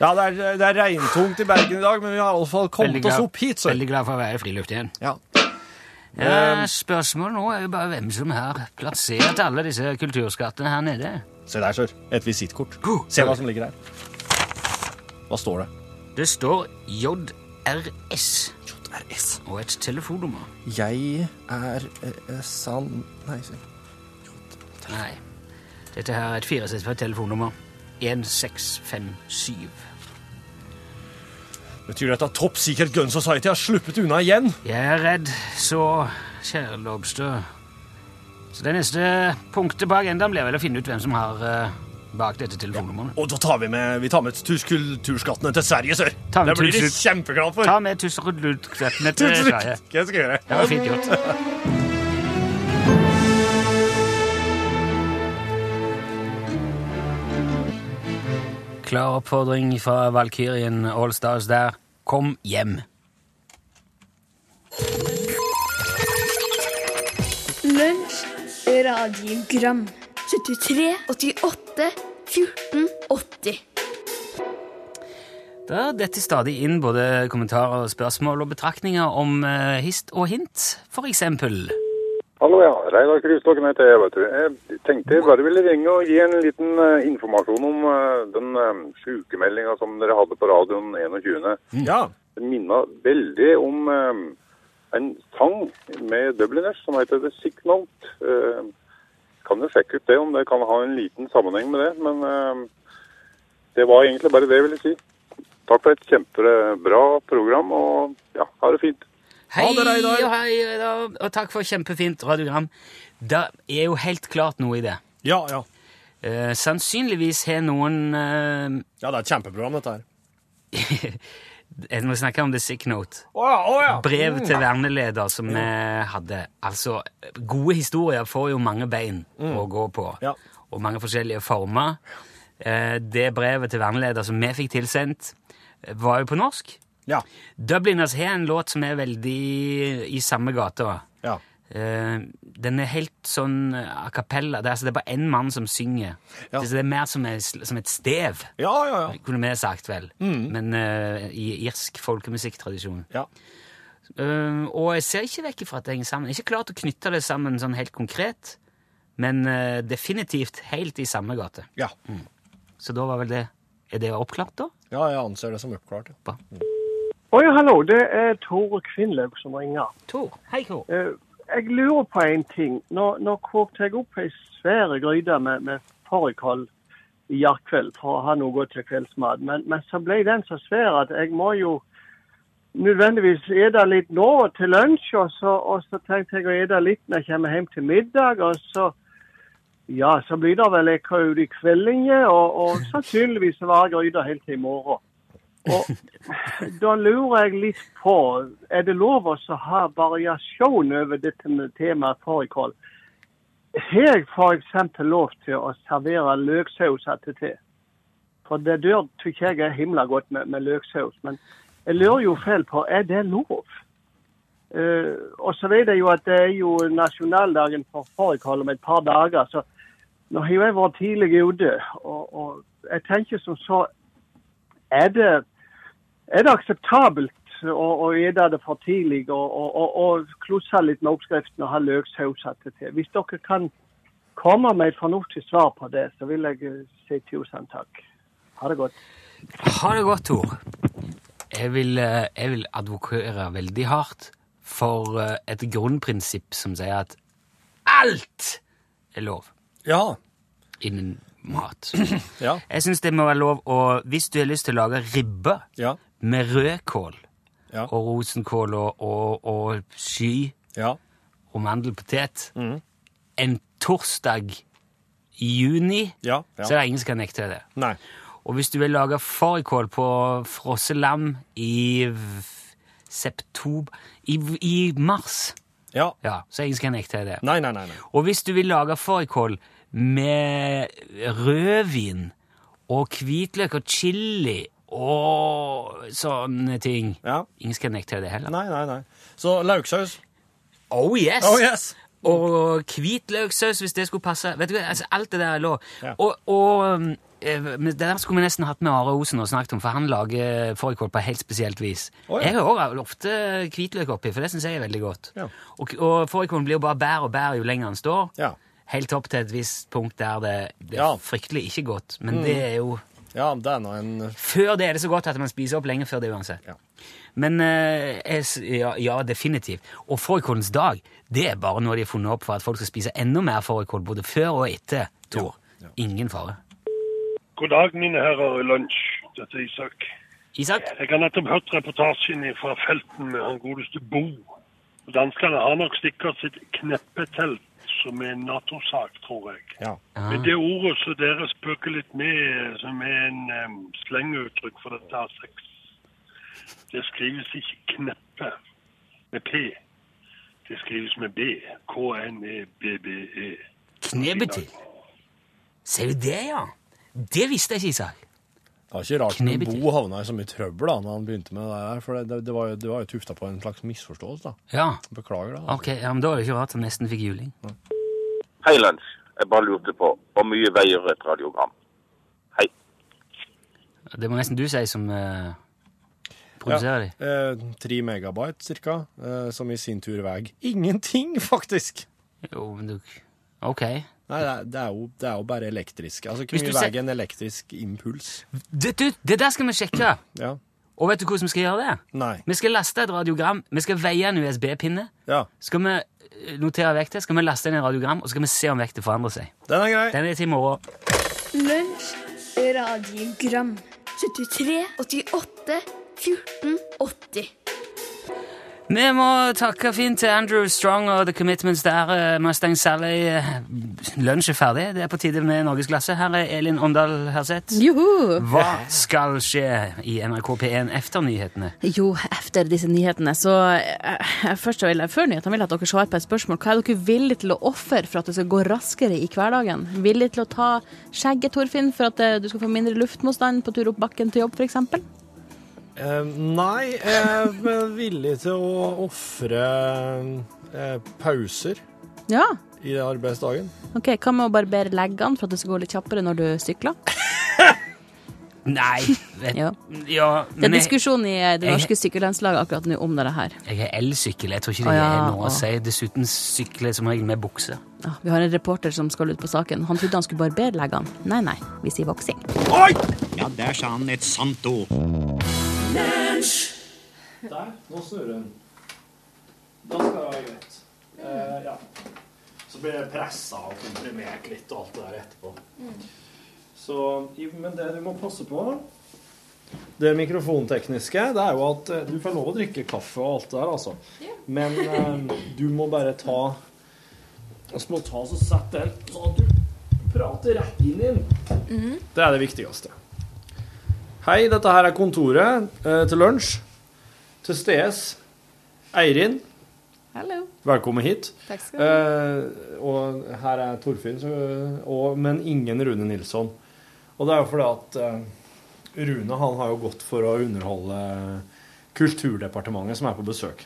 Ja, det er, det er regntungt i Bergen i dag, men vi har i alle fall kommet oss opp hit, så. veldig glad for å være i friluft igjen. Ja. Ja, spørsmålet nå er jo bare hvem som har plassert alle disse kulturskattene her nede. Se der, sør. Et visittkort. Se hva som ligger der. Hva står det? Det står JRS JRS. og et telefonnummer. Jeg er eh, sann... Nei, jeg... Nei, dette her er et firesifret telefonnummer. 1657. Betyr dette at Top Secret Gun Society har sluppet unna igjen? Jeg er redd, så kjære Lobster. Så det neste punktet på agendaen blir vel å finne ut hvem som har eh, bak dette telefonnummeret. Og da tar vi med, vi tar med kulturskattene til Sverige, sør. Ta med det blir de kjempeglade for. Ta med tusserudlutskattene til Sverige. Hva skal Jeg gjøre Det var fint gjort. Klar oppfordring fra Valkyrien Allstars der. Kom hjem. Lunsj, radiogram 73, 88, 14, 80 Da detter stadig inn både kommentarer, spørsmål og betraktninger om eh, hist og hint, for eksempel. Hallo, ja. Reidar Krystokken heter jeg, vet du. Jeg tenkte jeg bare ville ringe og gi en liten eh, informasjon om eh, den uh, sykemeldinga som dere hadde på radioen 21. Ja. Det minna veldig om eh, en sang med Dubliners som heter The Sick Note. Kan jo sjekke ut det, om det kan ha en liten sammenheng med det. Men eh, det var egentlig bare det jeg ville si. Takk for et kjempebra program, og ja, ha det fint. Hei Ha det, og hei, og takk for kjempefint radiogram. Det er jo helt klart noe i det. Ja, ja. Eh, sannsynligvis har noen eh, Ja, det er et kjempeprogram, dette her. Jeg må snakke om The Sick Note. Oh, oh, ja. Brev til verneleder som vi hadde. Altså, gode historier får jo mange bein å gå på, Ja. og mange forskjellige former. Eh, det brevet til verneleder som vi fikk tilsendt, eh, var jo på norsk. Ja. Dubliners har en låt som er veldig i samme gata. Ja. Eh, den er helt sånn a cappella. Det er, altså, det er bare én mann som synger. Ja. Det, det er mer som, et- som et stev, Ja, ja, ja. kunne vi sagt vel. Men uh, i irsk folkemusikktradisjon. Ja. Eh, og jeg ser ikke vekk ifra at det henger sammen. Jeg er ikke klart å knytte det sammen sånn helt konkret, men uh, definitivt helt i samme gate. Ja. Så da var vel det Er det oppklart, da? ja, jeg anser det som oppklart. Ja. Mm. Oi, hallo. Det er Tor Kvinlaug som ringer. Tor, hei, Tor. Eh, jeg lurer på en ting. Nå, når kokte jeg opp ei svære gryte med, med fårikål i går kveld for å ha noe til kveldsmat. Men, men så ble den så svær at jeg må jo nødvendigvis spise litt nå til lunsj. Og så, og så tenkte jeg å spise litt når jeg kommer hjem til middag. Og så ja, så blir det vel ei kveld i kveldinje, og, og sannsynligvis var varer gryta helt til i morgen. Og da lurer jeg litt på, er det lov å ha variasjon over dette temaet fårikål? Har jeg f.eks. lov til å servere løksaus attåtil? For det dør tykker jeg er himla godt med, med løksaus. Men jeg lurer jo feil på, er det lov? Uh, og så vet jeg jo at det er jo nasjonaldagen for fårikål om et par dager. så nå har jeg vært tidlig ute, og, og jeg tenker som så Er det, er det akseptabelt å, spise det for tidlig og, og, og, og klusse litt med oppskriften og ha løksaus til? Hvis dere kan komme med et fornuftig svar på det, så vil jeg eh, si tusen takk. Ha det godt. Ha det godt, Tor. Jeg vil, eh, jeg vil advokere veldig hardt for eh, et grunnprinsipp som sier at alt er lov Ja. innen mat. Ja. Jeg syns det må være lov å Hvis du har lyst til å lage ribbe Ja. Med rødkål Ja. og rosenkål og, og, og sky Ja. og mandelpotet mm. en torsdag i juni, Ja. så er det ingen som kan nekte det. Nei. Og hvis du vil lage fårikål på frosset lam i septob... i, I mars, Ja. ja, så er det ingen som kan nekte det. Nei, nei, nei. nei. Og hvis du vil lage fårikål med rødvin og hvitløk og chili og sånne ting Ja. Ingen skal nekte det heller. Nei, nei, nei. Så lauksaus. Oh yes! Oh yes! Og hvitløkssaus, hvis det skulle passe. Vet du altså Alt det der lå. Ja. Og, og eh, det der skulle vi nesten hatt med Are Osen og snakket om, for han lager fårikål på helt spesielt vis. Oh, ja. Jeg har også ofte hvitløk oppi, for det syns jeg er veldig godt. Ja. Og, og fårikålen blir jo bare bær og bær jo lenger den står. Ja. Helt opp til et visst punkt der det, det er. Mm. fryktelig ikke godt. Men det er jo Ja, det er nå en Før det er det så godt at man spiser opp lenge før det uansett. Ja. Men eh, jeg ja, ja, definitivt. Og fårikålens dag det er bare noe de har funnet opp for at folk skal spise enda mer fårikål både før og etter Tor. Ingen fare. God dag, mine herrer i lunsj. Dette er Isak. Isak? Jeg har nettopp hørt reportasjen fra felten med han godeste Bo. Og Danskene har nok sikkert sitt kneppetelt som er en Nato-sak, tror jeg. Ja. Ah. Men det ordet som dere spøker litt med, som er en um, slenguttrykk for dette her sex, det skrives ikke kneppe med P. Det skrives med B. K-N-E-B-B-E. Knebetil. Ser du det, ja? Det visste jeg ikke, Isak. Det var ikke rart men Bo havna i så mye trøbbel da når han begynte med det der, for det, det, det var jo, det var jo tufta på en slags misforståelse. da. Ja, Beklager, da. ok. Ja, men Da er det ikke rart han nesten fikk juling. Hei, lunsj. Jeg bare lurte på hvor mye veier et radiogram? Hei. Det må nesten du si som eh, produserer de. Eh, Tre megabyte cirka, eh, som i sin tur veier ingenting, faktisk. Jo, men du Ok. Nei, det er, det er, jo, det er jo bare elektrisk. Altså, Hvor mye veier en elektrisk impuls? Det, du, det der skal vi sjekke. Ja. Og vet du hvordan vi skal gjøre det? Nei. Vi skal laste et radiogram, vi skal veie en USB-pinne. Ja. Skal vi eh, notere vekta, skal vi laste inn en radiogram, og så skal vi se om vekta forandrer seg. Den er grei. Den er til i morgen. Lunsj, radiogram 73, 88, 14, 80 Vi må takke fint til Andrew Strong og The Commitments der. eh, Mustang Sally. eh, Lunsj er ferdig. Det er på tide med Norgesklasse. Her er Elin Åndal Herseth. Juhu! Hva skal skje i NRK P1 etter nyhetene? Jo, etter disse nyhetene, så eh, først vil jeg, Før nyhetene vil jeg at dere svarer på et spørsmål. Hva er dere villige til å ofre for at det skal gå raskere i hverdagen? Villige til å ta skjegget, Torfinn, for at du skal få mindre luftmotstand på tur opp bakken til jobb, f.eks.? Eh, nei, jeg er villig til å ofre eh, pauser Ja. i arbeidsdagen. Ok, Hva med å barbere leggene for at det skal gå litt kjappere når du sykler? Nei vet, Ja. ja, Det er diskusjon i eh, det jeg- norske sykkellandslaget akkurat nå om det her. jeg har elsykkel. Jeg tror ikke det det ja, er noe å. å si. Dessuten sykler jeg som regel med bukse. Ah, vi har en reporter som skal ut på saken. Han trodde han skulle barbere leggene. Nei, nei, vi sier voksing. Ja, der sa han et sant ord. Der. Nå snurrer den. Da skal det være greit. Eh, ja. Så blir det pressa og komprimert litt og alt det der etterpå. Så, men det du må passe på Det mikrofontekniske, det er jo at eh, du får lov å drikke kaffe og alt det der, altså. Men eh, du må bare ta Vi må ta oss og sette den sånn at du prater rett inn i den. Det er det viktigste. Hei, dette her er kontoret eh, til lunsj. Til stedes Eirin. Hallo. Velkommen hit. Takk skal du ha. Eh, og her er Torfinn, så, og, men ingen Rune Nilsson. Og det er jo fordi at eh, Rune han har jo gått for å underholde Kulturdepartementet, som er på besøk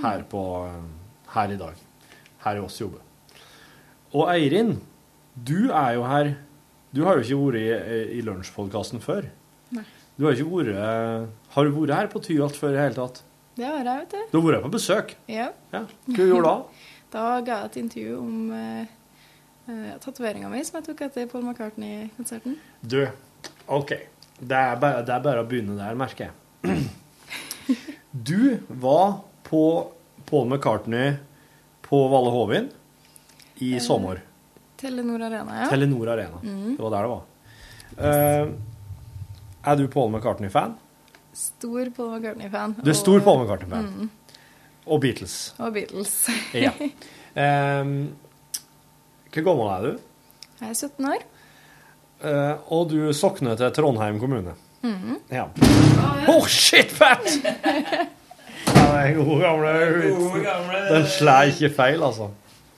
her, på, eh, her i dag. Her i oss jobber. Og Eirin, du er jo her Du har jo ikke vært i, i lunsjpodkasten før. Nei. Du har ikke vært Har du vært her på Tyholt før i det hele tatt? Det har jeg, vet du. Du har vært her på besøk? Ja. Ja. Hva du gjorde da? Da ga jeg et intervju om uh, tatoveringa mi som jeg tok etter Paul McCartney-konserten. Du, OK. Det er, bare, det er bare å begynne der, merker jeg. Du var på Paul McCartney på Valle Hovin i Eh, sommer. Telenor Arena, ja. Telenor Arena. Mm. Det var der det var. Eh, er du Paul McCartney-fan? Stor Paul McCartney-fan. Du er stor og- Paul McCartney-fan. Mm. Og Beatles. Og Beatles. Ja. Um, hvor gammel er du? Jeg er 17 år. Uh, og du sokner til Trondheim kommune. Mhm. Ja. Oh, shit, fett! Ja, er gode gamle vitsen. Den slår ikke feil, altså.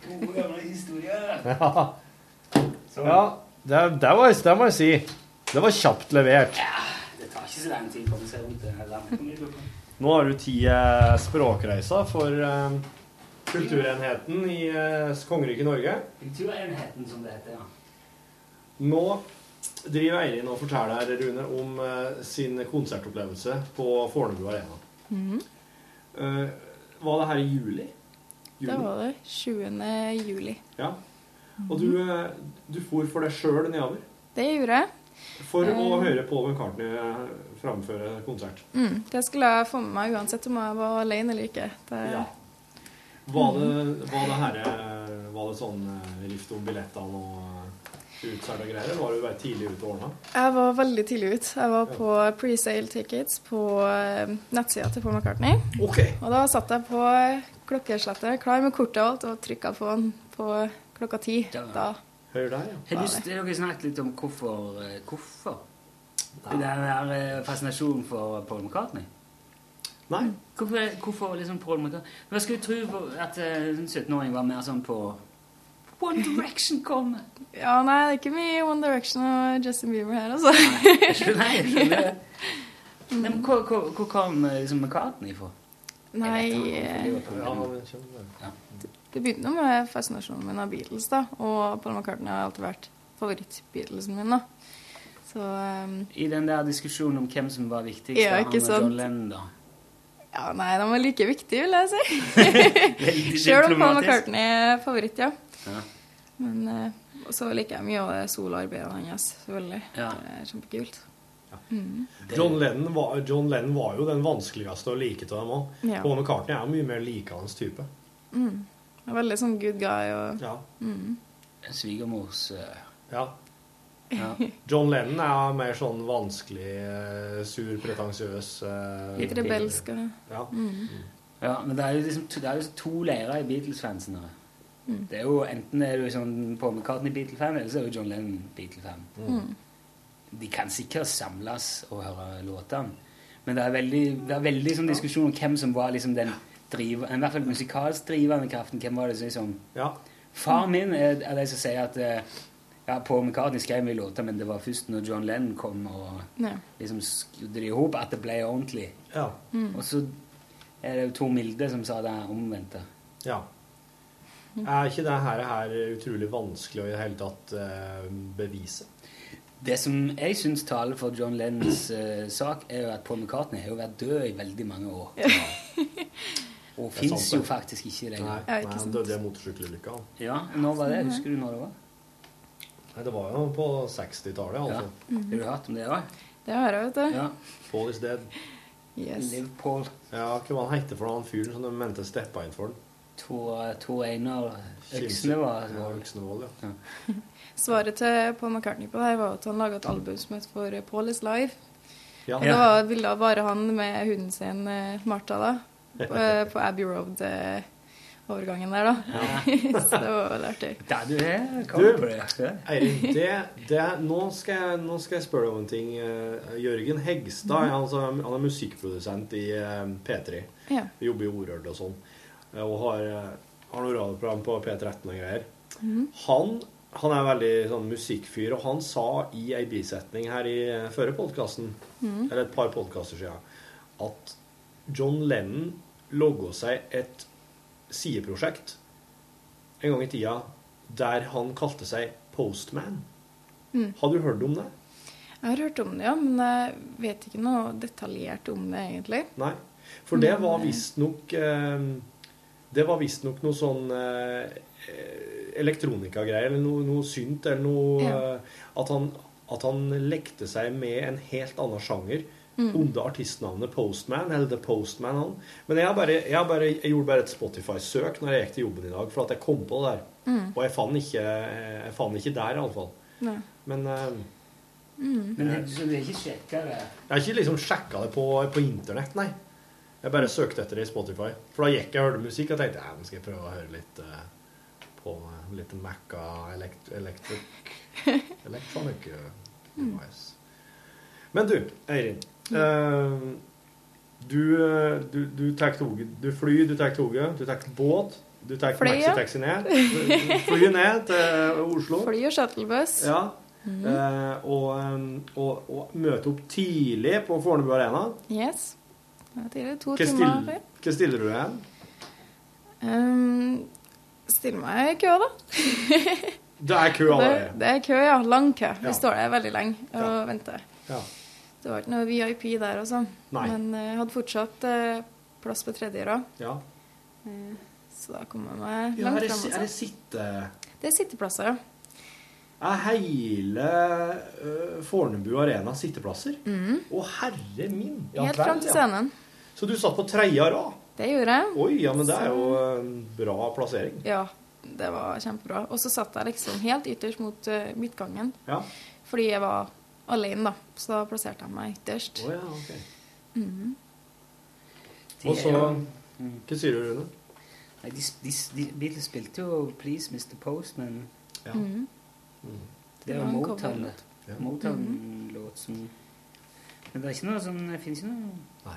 Gode gamle historier. Ja, ja det, det, jeg, det må jeg si. Det var kjapt levert. Det Nå har du ti eh, språkreiser for eh, Kulturenheten i eh, kongeriket Norge. Kulturenheten, som det heter, ja. Nå driver Eirin og forteller Rune, om sin konsertopplevelse på Fornebu Arena. Mm. Eh, var det her i juli? Det var det. 20. juli. Ja. Og du, eh, du for for deg sjøl nedover Det gjorde jeg. For å Eh. høre Paul McCartney eh, framføre konsert. Mm. Det skulle jeg få med meg uansett om jeg var alene eller ikke. Det, Ja. Var det, var det her eh, Var det sånn rift om billettene og utsalg og greier? eller Var du bare tidlig ute og ordna? Jeg var veldig tidlig ut. Jeg var på presale tickets på nettsida til Paul McCartney. Og da satt jeg på klokkeslettet, klar med kortet og alt, og trykka på den på klokka ti. Da. Hør der, ja. Har lyst til dere snakket litt om hvorfor, eh, hvorfor? Den der eh, fascinasjonen for Paul McCartney? Nei. Hvorfor, hvorfor liksom Paul McCartney? Hva skulle du tro på at eh, en 17-åring var mer sånn på One Direction kom? Ja, nei, det er ikke mye One Direction og Justin Bieber her, altså. Nei, men hvor, hvor, hvor kom eh, liksom McCartney fra? Nei Jeg vet eh, Det begynte med fascinasjonen min av Beatles, da. Og Paul McCartney har alltid vært favoritt-Beatlesen min, da. Så um, I den der diskusjonen om hvem som var viktigst, Ja, han og John? Lennon, da. Ja, nei, de var like viktige, vil jeg si. Sjøl om Paul. McCartney er favoritt, ja. Ja. Men uh, så liker jeg mye av det soloarbeidet hans, selvfølgelig. Ja. Det er kjempekult. Mm. John Lennon, var, John Lennon var jo den vanskeligste å like av dem òg. Ja. Paul McCartney er jo mye mer likende type. Mm. Veldig sånn good guy og Ja. mm. Svigermors eh, Ja. Ja. John Lennon er mer sånn vanskelig, eh, sur, pretensiøs eh, Litt rebelsk Ja. mm. Ja, men det er jo liksom det er jo to leirer i Beatles-fansen. Mm. Det er jo Enten er du sånn Paul McCartney-Beatle-fan, eller så er du John Lennon-Beatle-fan. Mm. De kan sikkert samles og høre låtene, men det er veldig, det er veldig sånn diskusjon om hvem som var liksom den driver, i hvert fall musikalsk drivende kraften. Hvem var det som liksom Ja. Far min er, er de som sier at eh, ja, Paul McCartney skrev mye låter, men det var først når John Lennon kom og Ja. liksom skrudde det i hop, at det ble ordentlig. Ja. Mm. Og så er det jo Tor Milde som sa det omvendte. Ja. Er ikke det her, her utrolig vanskelig å i det hele tatt eh, bevise? Det som jeg syns taler for John Lennons eh, sak, er jo at Paul McCartney har jo vært død i veldig mange år. Og Det fins jo faktisk ikke lenger. Nei, ja, han døde i en motorsykkelulykka. Ja, når var det? Husker du når det var? Nei, det var jo på 60-tallet, Ja. altså. Mm. Har du hørt om det òg? Det har jeg, vet du. Ja. Paul is dead. Yes. Liv Paul. Ja, hva han heter for han fyren som de mente steppa inn for den? Tor Tor Einar. Øksnevold. Ja, Øksnevold, ja. Svaret til Paul McCartney på det her var at han laga et album som het for Paul is Live. Ja. Og det var bilder av bare han med hunden sin, eh, Martha, da, på, eh, på Abbey Road-overgangen der, da. Så det var veldig artig. Der du er Du, på det. Eirin, det, det, nå, skal jeg, nå skal jeg spørre deg om en ting. Eh, Jørgen Hegstad mm. altså, han er musikkprodusent i eh, P3. Ja. Jobber i Orørt og sånn. eh, Og har, eh, har noe radioprogram på P13 og greier. Mm. Han, han er veldig sånn musikkfyr, og han sa i ei bisetning her i eh, førre podkasten, mm. eller et par podkaster siden, at John Lennon logga seg et sideprosjekt en gang i tida der han kalte seg Postman. Mm. Har du hørt om det? Jeg har hørt om det, ja, men jeg vet ikke noe detaljert om det, egentlig. Nei. For det var eh, visstnok eh, Det var visstnok noe sånn eh, elektronikagreier, eller noe, noe synt, eller noe Ja. eh, at, han, at han lekte seg med en helt annen sjanger Mm. under artistnavnet Postman, eller The Postman. Han. Men jeg, bare, jeg, bare, jeg gjorde bare et Spotify-søk når jeg gikk til jobben i dag, for at jeg kom på det der. Mm. Og jeg fant ikke, jeg fant ikke der, iallfall. Men uh, Mm. Men det- så du har ikke sjekka det? jeg har ikke liksom sjekka det på, på internett, nei. Jeg bare søkte etter det i Spotify. For da gikk jeg og hørte musikk og tenkte ja, nå skal jeg prøve å høre litt uh, på litt Maca elekt electric, electronic eh, device. Men du, Eirin. Eh, du, eh, du, du tar toget. Du flyr, du tar toget, du tar båt. Du tar Fly, ja. maxitaxi ned. Flyr ned til Oslo. Fly og shuttlebuss. Ja. Mhm. Eh, og, og, og møte opp tidlig på Fornebu Arena. Yes. Tidlig, to Hva, timer før. hva stiller du igjen? Um, Still meg i kø, da. Det er kø allerede. det er kø, ja. Lang kø. Vi Ja. står der veldig lenge og venter. Ja. Det var ikke noe VIP der og sånn. Nei. Men jeg hadde fortsatt eh, plass på tredje rad. Ja. Eh, så da kom jeg meg langt fram. Ja, er det Altså. sitte... Det er sitteplasser, ja. Er hele uh, Fornebu Arena sitteplasser? Mhm. Å, herre min! Ja, Helt fram til ja. scenen. Så du satt på tredje rad? Det gjorde jeg. Oi, ja, men det er jo en bra plassering. Ja, det var kjempebra. Og så satt jeg liksom helt ytterst mot midtgangen. Ja. Fordi jeg var alene, da. Så da plasserte jeg meg ytterst. Oh, ja, ok. Mhm. Og så Hva sier du, Rune? Nei, de, de, de, Beatles spilte jo 'Please Mr. Postman'. Ja. Mm. Det Det var Motown. Ja. Motown-låt som Men det er ikke noe sånn Det finnes ikke noe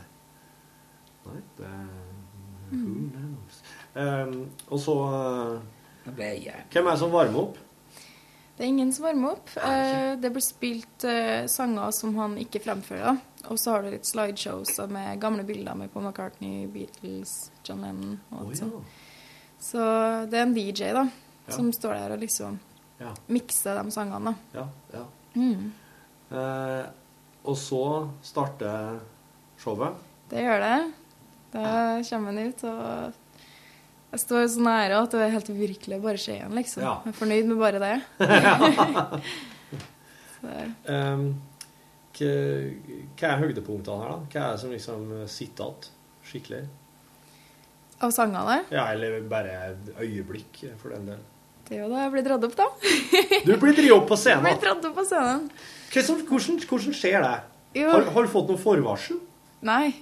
Nei, det Mm. Who knows? Um, og så uh. Hvem er det som varmer opp? Det er ingen som varmer opp. Eh, det blir spilt eh, sanger som han ikke fremfører. Og så har du litt slideshows med gamle bilder med Paul McCartney, Beatles, John Lennon og alt sånt. Så det er en DJ da, som står der og liksom Ja. mikser de sangene. da. Ja, ja. Mm. Eh, og så starter showet. Det gjør det. Da kommer han ut, og jeg står så nære at det er helt uvirkelig å bare se igjen, liksom. Ja. Jeg er fornøyd med bare det. Um, hva, hva er høydepunktene her, da? Hva er det som liksom sitter igjen skikkelig? av sangene Ja, eller bare øyeblikk, for den del. Det er jo da jeg blir dratt opp, da. Du blir dratt opp på Jeg scenen. blir dratt opp på scenen. Som, hvordan, hvordan skjer det? Har, har du fått noe forvarsel? Nei,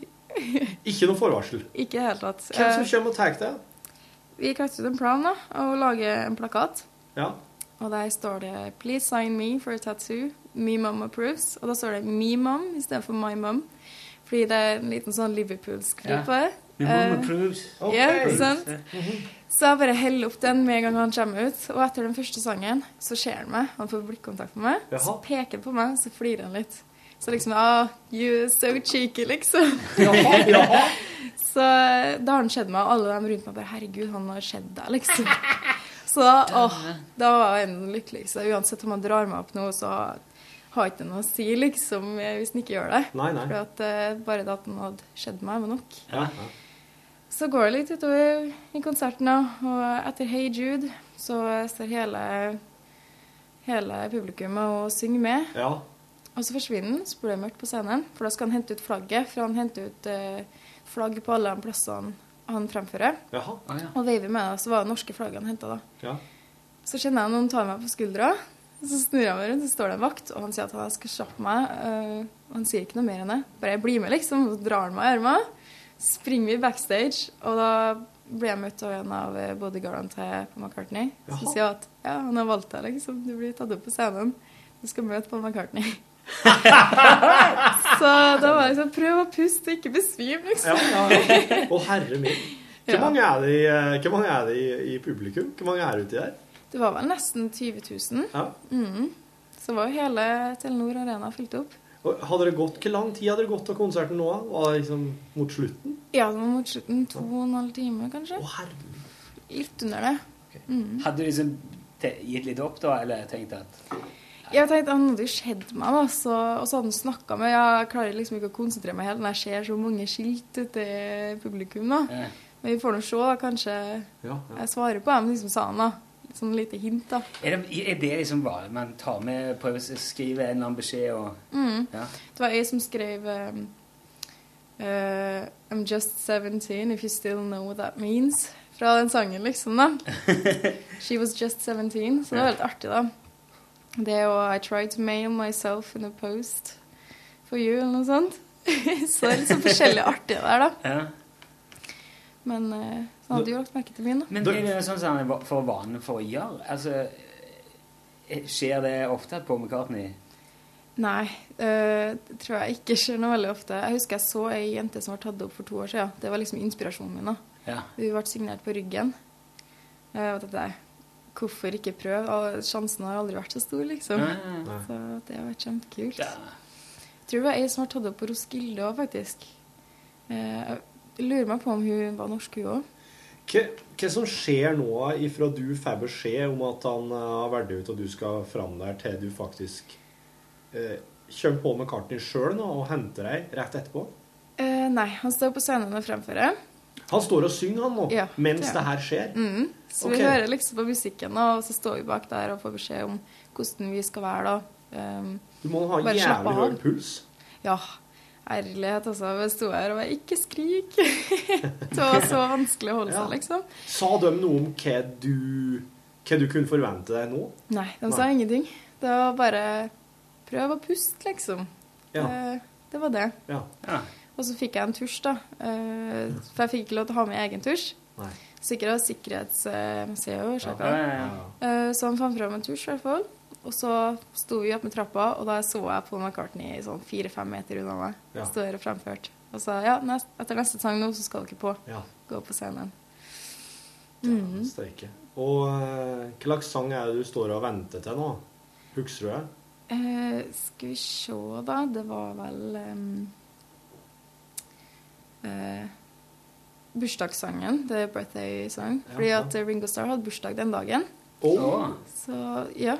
Ikke noe forvarsel. ikke i det hele tatt. Hvem som Eh, kommer og tar det? Vi klarte ut en plan da, og lager en plakat. Ja. Og der står det 'Please sign me for a tattoo. Me mom approves'. Og da står det 'me mom' istedenfor 'my mom'. Fordi det er en liten sånn Liverpool-skriv på det. Me mom Eh, approves. Ja, ikke sant? Så jeg bare heller opp den med en gang han kommer ut. Og etter den første sangen så ser han meg, han får blikkontakt med meg. Så peker han på meg, så flirer han litt. Så liksom ah, you so cheeky, liksom. Jaha, jaha. Så da har den skjedd meg, og alle dem rundt meg bare Herregud, han har sett deg, liksom. Så åh, da var jeg den lykkeligste. Uansett om han drar meg opp nå, så har ikke noe å si, liksom, hvis han ikke gjør det. Nei, nei. For at uh, bare det at han hadde skjedd meg, var nok. Ja. Så går det litt utover i konserten, da. Og etter Hey Jude så står hele, hele publikummet og synger med. ja. Og så forsvinner han, så blir det mørkt på scenen, for da skal han hente ut flagget. For han henter ut eh, flagg på alle de plassene han fremfører. Jaha. Og veiver med det, så var det norske flagget han henta da. Ja. Så kjenner jeg noen tar meg på skuldra. Så snur jeg meg rundt, så står det en vakt, og han sier at han skal kjappe meg. Uh, han sier ikke noe mer enn det. Bare jeg blir med, liksom. Så drar han meg i armen. Springer vi backstage, og da blir jeg møtt av en av eh, bodyguardene til Paul McCartney. Som Jaha. sier at ja, han har valgt deg, liksom. Du blir tatt opp på scenen. Du skal møte Paul McCartney. så da var det liksom prøv å puste, ikke besvim, liksom. Ja, ja. Å, herre min. Hvor Ja. mange er det, i, eh, hvor mange er det i, i publikum? Hvor mange er uti der? Det var vel nesten 20 000. Ja. Mm. Så var jo hele Telenor Arena fylt opp. Og hadde det gått, Hvor lang tid hadde det gått av konserten nå? Var det liksom mot slutten? Ja, det var mot slutten. To og en halv time, kanskje. Å, herre. Litt under det. Mhm. Hadde du liksom gitt litt opp, da, eller tenkt at Jeg tenkte Han hadde jo sett meg, da, så, og så hadde han snakka med Jeg klarer liksom ikke å konsentrere meg helt når jeg ser så mange skilt ute i publikum. da. Ja. Men vi får nå se, da. Kanskje Ja, jeg svarer på dem, liksom sa han. da. Sånn lite hint, da. Er det, er det liksom hva man tar med Prøver å skrive en eller annen beskjed og Mm. ja. Det var jeg som skrev um, uh, I'm just 17 if you still know what that means. Fra den sangen, liksom, da. She was just 17. Så det var veldig artig, da. Det og I try to mail myself in a post for you, eller noe sånt. så det er litt sånn forskjellig artig der, da. ja. Men uh, så hadde jo lagt merke til min, da. Men er det sånn som han er for vane for å gjøre? Altså, eh, skjer det ofte at Paul McCartney Nei, eh, det tror jeg ikke skjer noe veldig ofte. Jeg husker jeg så ei jente som var tatt opp for to år siden. Det var liksom inspirasjonen min. da. Ja. Hun ble signert på ryggen. Jeg vet ikke, hvorfor ikke prøve? Og Sjansen har aldri vært så stor, liksom. Nei. Så det har vært kjempekult. Jeg tror det var ei som har tatt opp på Roskilde òg, faktisk. Eh, Jeg lurer meg på om hun var norsk, hun òg. Hva, hva som skjer nå ifra du får beskjed om at han eh, har vært ut og du skal fram der, til du faktisk eh, kommer på kartene sjøl og henter deg rett etterpå? Eh, nei, han står på scenen og fremfører. Han står og synger, han nå, Ja, mens det det, her skjer? Mm. Så okay. vi hører liksom på musikken, og så står vi bak der og får beskjed om hvordan vi skal være da. Um, Du må ha bare jævlig høy puls. Ja. Ærlighet, altså. Vi sto her og bare Ikke skrik! det var så vanskelig å holde seg, liksom. Sa de noe om hva du, hva du kunne forvente deg nå? Nei, de sa ingenting. Det var bare Prøv å puste, liksom. Ja. Det, det var det. Ja. Ja. Og så fikk jeg en tusj, da. Eh, For jeg fikk ikke lov til å ha med egen tusj. Sikkert sikkerhetsmuseet og sjekka. Ja, ja, ja. Eh, Så han fant fram en tusj, i hvert fall. Og så sto vi opp med trappa, og da så jeg Paul McCartney sånn fire-fem meter unna meg. Ja. Stå her og fremført. Og sa ja, nest, etter neste sang nå, så skal dere på. Ja. Gå på scenen. Mm. Steike. Og uh, hva slags sang er det du står og venter til nå? Husker du det? Uh, skal vi se, da. Det var vel um, eh, bursdagssangen. Det er birthday song. Ja, Fordi ja. at Ringo Starr hadde bursdag den dagen. Oh. Så ja,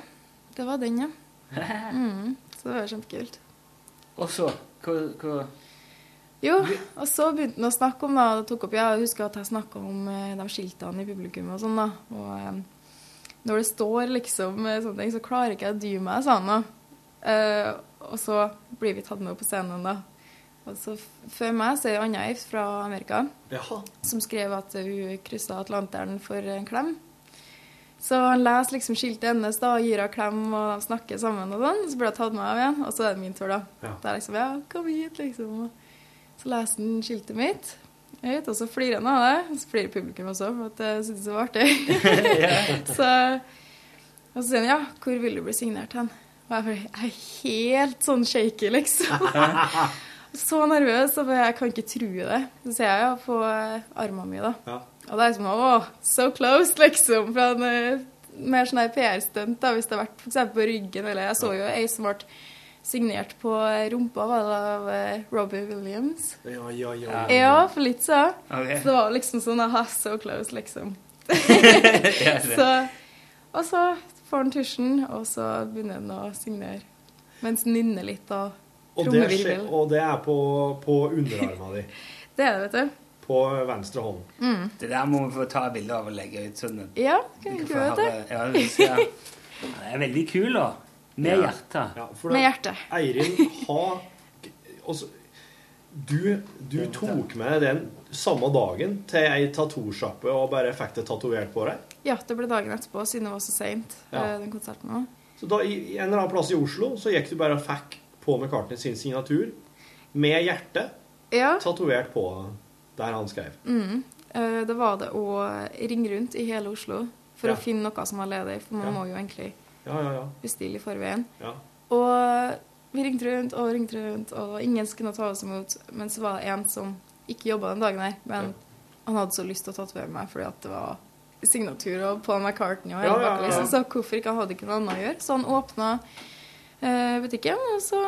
det var den, ja. Mm, så det var kjempekult. Og så hva, hva Jo, og så begynte han å snakke om da, det tok opp, Jeg husker at jeg snakka om eh, de skiltene i publikum og sånn. da, og eh, Når det står liksom eh, sånne ting, så klarer ikke jeg å dy meg, sa han da. Eh, og så blir vi tatt med opp på scenen, da. Og så f- Før meg så er det Anna Eif fra Amerika Jaha. som skrev at hun kryssa Atlanteren for en klem. Så han leser liksom skiltet hennes da, og gir henne klem, og de snakker sammen. og sånn, Så blir hun tatt med av igjen, og så er det min tur, da. Ja. Det er liksom, ja, kom hit, liksom. Så leser han skiltet mitt, høyt, og så flirer han av det. Og så flirer publikum også, for at jeg synes det var artig. så, og så sier han, ja, hvor vil du bli signert hen? Og jeg er helt sånn shaky, liksom. så nervøs, og jeg kan ikke tro det. Så ser jeg jo på armene mine, da. Ja. Og det er som åh, so close, liksom. Fra en eh, mer sånn PR-stunt, da, hvis det har vært for eksempel på ryggen, eller jeg så jo ei som ble signert på eh, rumpa, var det av eh, Robbie Williams. Ja, ja, ja. Ja, for litt så. Okay. Så det var liksom sånn aha, so close, liksom. Så, og så får han tusjen, og så begynner han å signere. Mens han nynner litt og Og det, skjer, og det er på, på underarma di. Det er det, vet du. På venstre hånd. Mm. Det der må vi få ta bilde av og legge ut sånn. at Ja, kan vi få gjøre det? Ja. Den er veldig kul, da. Med Ja. hjertet. Ja, for Med hjertet. Eirin har også, du, du tok med den samme dagen til ei tattoosjappe og bare fikk det tatovert på deg. Ja, det ble dagen etterpå, siden det var så seint, Ja. den konserten òg. Så da, i, i en eller annen plass i Oslo så gikk du bare og fikk på McCartney sin signatur med hjertet Ja. tatovert på der han skrev. Mm. Eh, Det var det å ringe rundt i hele Oslo for Ja. å finne noe som var ledig, for man Ja. må jo egentlig Ja, ja, ja. bestille i forveien. ja. Og vi ringte rundt og ringte rundt, og ingen skulle ta oss imot. Men så var det en som ikke jobba den dagen her, men han hadde så lyst til å tatovere meg fordi at det var signatur og Paul McCartney og hele Ja, ja. liksom. Så hvorfor ikke? Han hadde ikke noe annet å gjøre. Så han åpna butikken, og så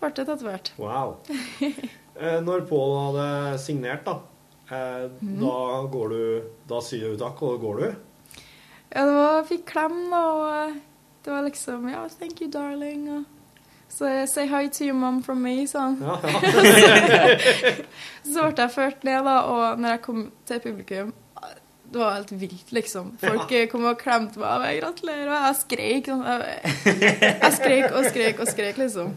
ble det tatovert. Wow. Eh, når Pål hadde signert, da, eh, Mhm. da går du Da sier du takk, og da går du? Ja, det var jeg Fikk klem, og det var liksom Ja, thank you, darling. Og så say hi to your mom from me, sa han. Ja, så ble jeg ført ned, da, og når jeg kom til publikum det var helt vilt, liksom. Folk Ja. kom og klemte meg. og jeg Gratulerer. Og jeg skreik. sånn. Jeg, jeg skrek og skrek og skrek, liksom.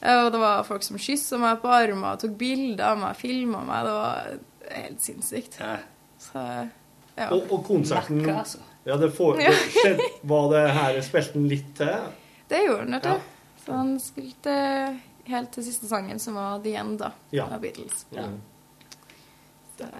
Og det var folk som kyssa meg på armen, tok bilder av meg, filma meg. Det var helt sinnssykt. Så, ja. Og, og konserten Lekker, altså. Ja, det, får, det skjedde, Var det her Spilte han litt til? Det gjorde han, vet du. Ja. Så han spilte helt til siste sangen, som var The End, da. Ja. Av Beatles. Ja. Så,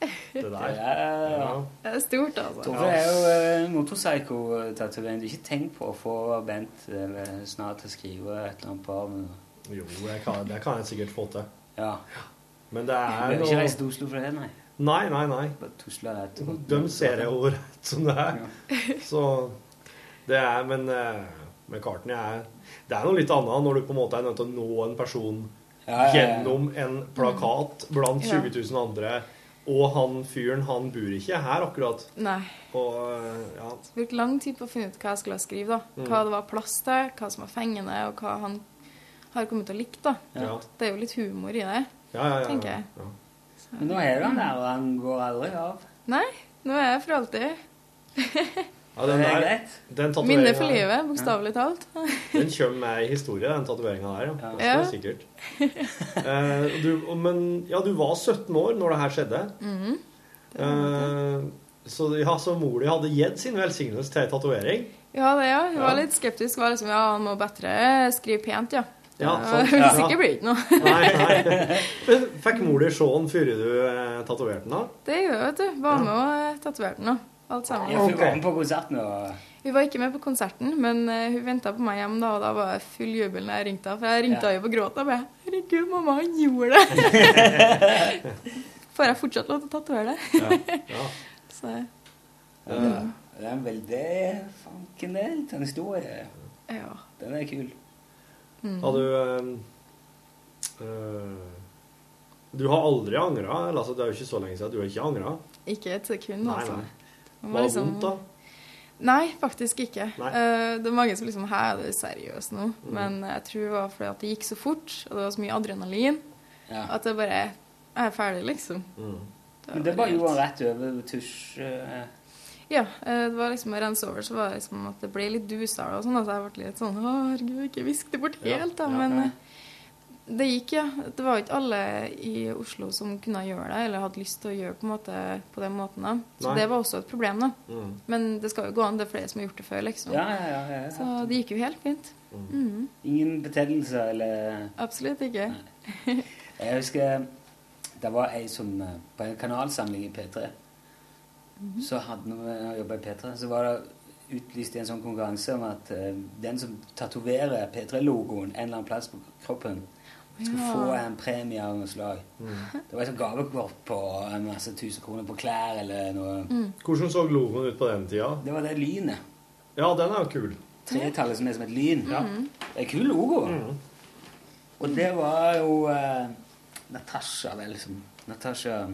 Det der. Ja. det er stort, altså. Tore er jo uh, motorpsycho-tatovering. Du ikke tenkt på å få Bent uh, snart til å skrive et eller annet på armen. Jo, jeg kan, det kan jeg sikkert få til. Ja. Men det er noe ikke reise til Oslo for det, nei. Nei, nei, nei. De ser jeg jo rett som det er. Så det er Men uh, med kartene er Det er noe litt annet når du på en måte er nødt til å nå en person Ja, ja, ja. gjennom en plakat blant Ja. 20 000 andre, og han fyren, han bor ikke her akkurat. Nei. Og eh, ja. Jeg brukte lang tid på å finne ut hva jeg skulle skrive. da. Mm. Hva det var plass til, hva som var fengende, og hva han har kommet til å like. da. Ja. Det er jo litt humor i det, Ja, ja, ja, tenker ja, jeg. Men nå er han der, og han går aldri av. Nei, nå er jeg for alltid. Ja, den er der, greit. den Minne for livet, bokstavelig talt. Den kommer med i historie, den tatoveringa der. Ja. Det Ja. er sikkert. uh, du, men ja, du var 17 år når det her skjedde. Mhm. Eh, så, ja, så mor di hadde gitt sin velsignelse til ei tatovering. Ja, det ja. Hun Ja. var litt skeptisk. Var liksom, ja, han må bedre skrive pent, ja. Ja, Ja, sant. Hvis ikke blir det ikke noe. Nei, nei. Men fikk mor di se den før du eh, tatoverte den? da? Det gjør hun, vet du. Var med og tatoverte den. da. Alt sammen. Ja, hun var med på konserten og Hun var ikke med på konserten, men eh, hun venta på meg hjem, da, og da var jeg full jubel når jeg ringte henne. For jeg ringte Ja. henne jo på gråten og bare 'Herregud, mamma, han gjorde det!' Får jeg fortsatt lov til å tatovere det? Ja. Så Ja. Det er en veldig fanken det litt en historie. ja. Den er kul. Mm. Har du eh, eh, Du har aldri angra? Altså, det er jo ikke så lenge siden. Du har ikke angra? Ikke et sekund, Nei, altså. nei. Må Var det liksom- vondt, da? Nei, faktisk ikke. Nei. Eh, det er mange som liksom Hæ, er du seriøs nå? Mm. Men jeg tror det var fordi at det gikk så fort, og det var så mye adrenalin, Ja. at det bare Jeg er ferdig, liksom. Mm. Men det bare gjorde han rett over tusj... eh, Ja, eh, det var liksom å rense over, så var det liksom at det ble litt dusere og sånn. Altså jeg ble litt sånn Å, herregud, ikke visk det bort helt, da. ja, Men ja. eh, det gikk, ja. Det var ikke alle i Oslo som kunne gjøre det, eller hadde lyst til å gjøre på, en måte, på den måten. da. Så Nei. det var også et problem, da. Mm. Men det skal jo gå an. Det er flere som har gjort det før, liksom. Ja, ja, ja, ja. Så det gikk jo helt fint. Mhm. Ingen betennelse eller Absolutt ikke. Jeg husker det var ei som eh, På en kanalsamling i P3 -hmm. Så hadde når jobba i P3 Så var det utlyst i en sånn konkurranse om at eh, den som tatoverer P3-logoen en eller annen plass på kroppen, skulle Ja. få en premie av noe slag. Mm. Det var et sånt gavekort på en masse tusen kroner på klær eller noe. Mm. Hvordan så logoen ut på den tida? Det var det lynet. Ja, den er jo kul. Tretallet som er som et lyn. Ja. Det er en kul logo. Mm. Og det var jo eh, Natasha, vel, som Natasha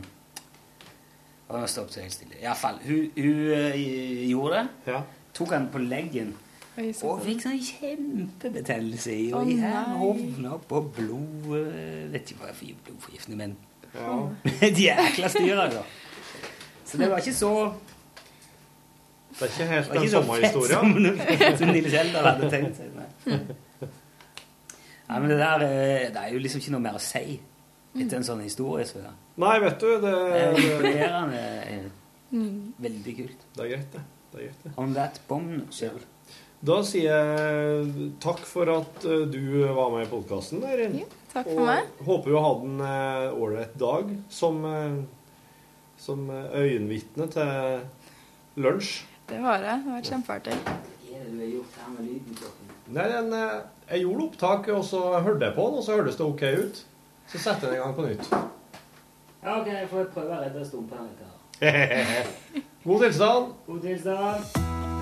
Og nå stoppet jeg helt stille. Iallfall. Hun, hun eh, gjorde det. Ja. Tok han på leggen. Og fikk sånn kjempebetennelse i. Og i her hovna opp og blod eh, Vet ikke hva jeg får blodforgiftning, men Ja. De jækla styra, altså. Så det var ikke så Det er ikke helt Det den samme historien. som, som Nils Eldar hadde tenkt seg. Nei. Nei, men det der er, det er jo liksom ikke noe mer å si etter en sånn historie. Så det Nei, vet du, det, er imponerende. eh, Mm. Veldig kult. det er greit, det. det, er greit, det. On that bombshell. Da sier jeg takk for at eh, du var med i podkasten. takk for meg. Håper du hadde en eh, ålreit dag som, eh, som øyenvitne til lunsj. Det har jeg. Det har vært kjempeartig. Nei, den, jeg gjorde opptak, og så hørte jeg på den, og så hørtes det ok ut. Så setter jeg den i gang på nytt. Ja, ok, jeg får prøve å redde stumpen litt her. God tilstand. God tilstand.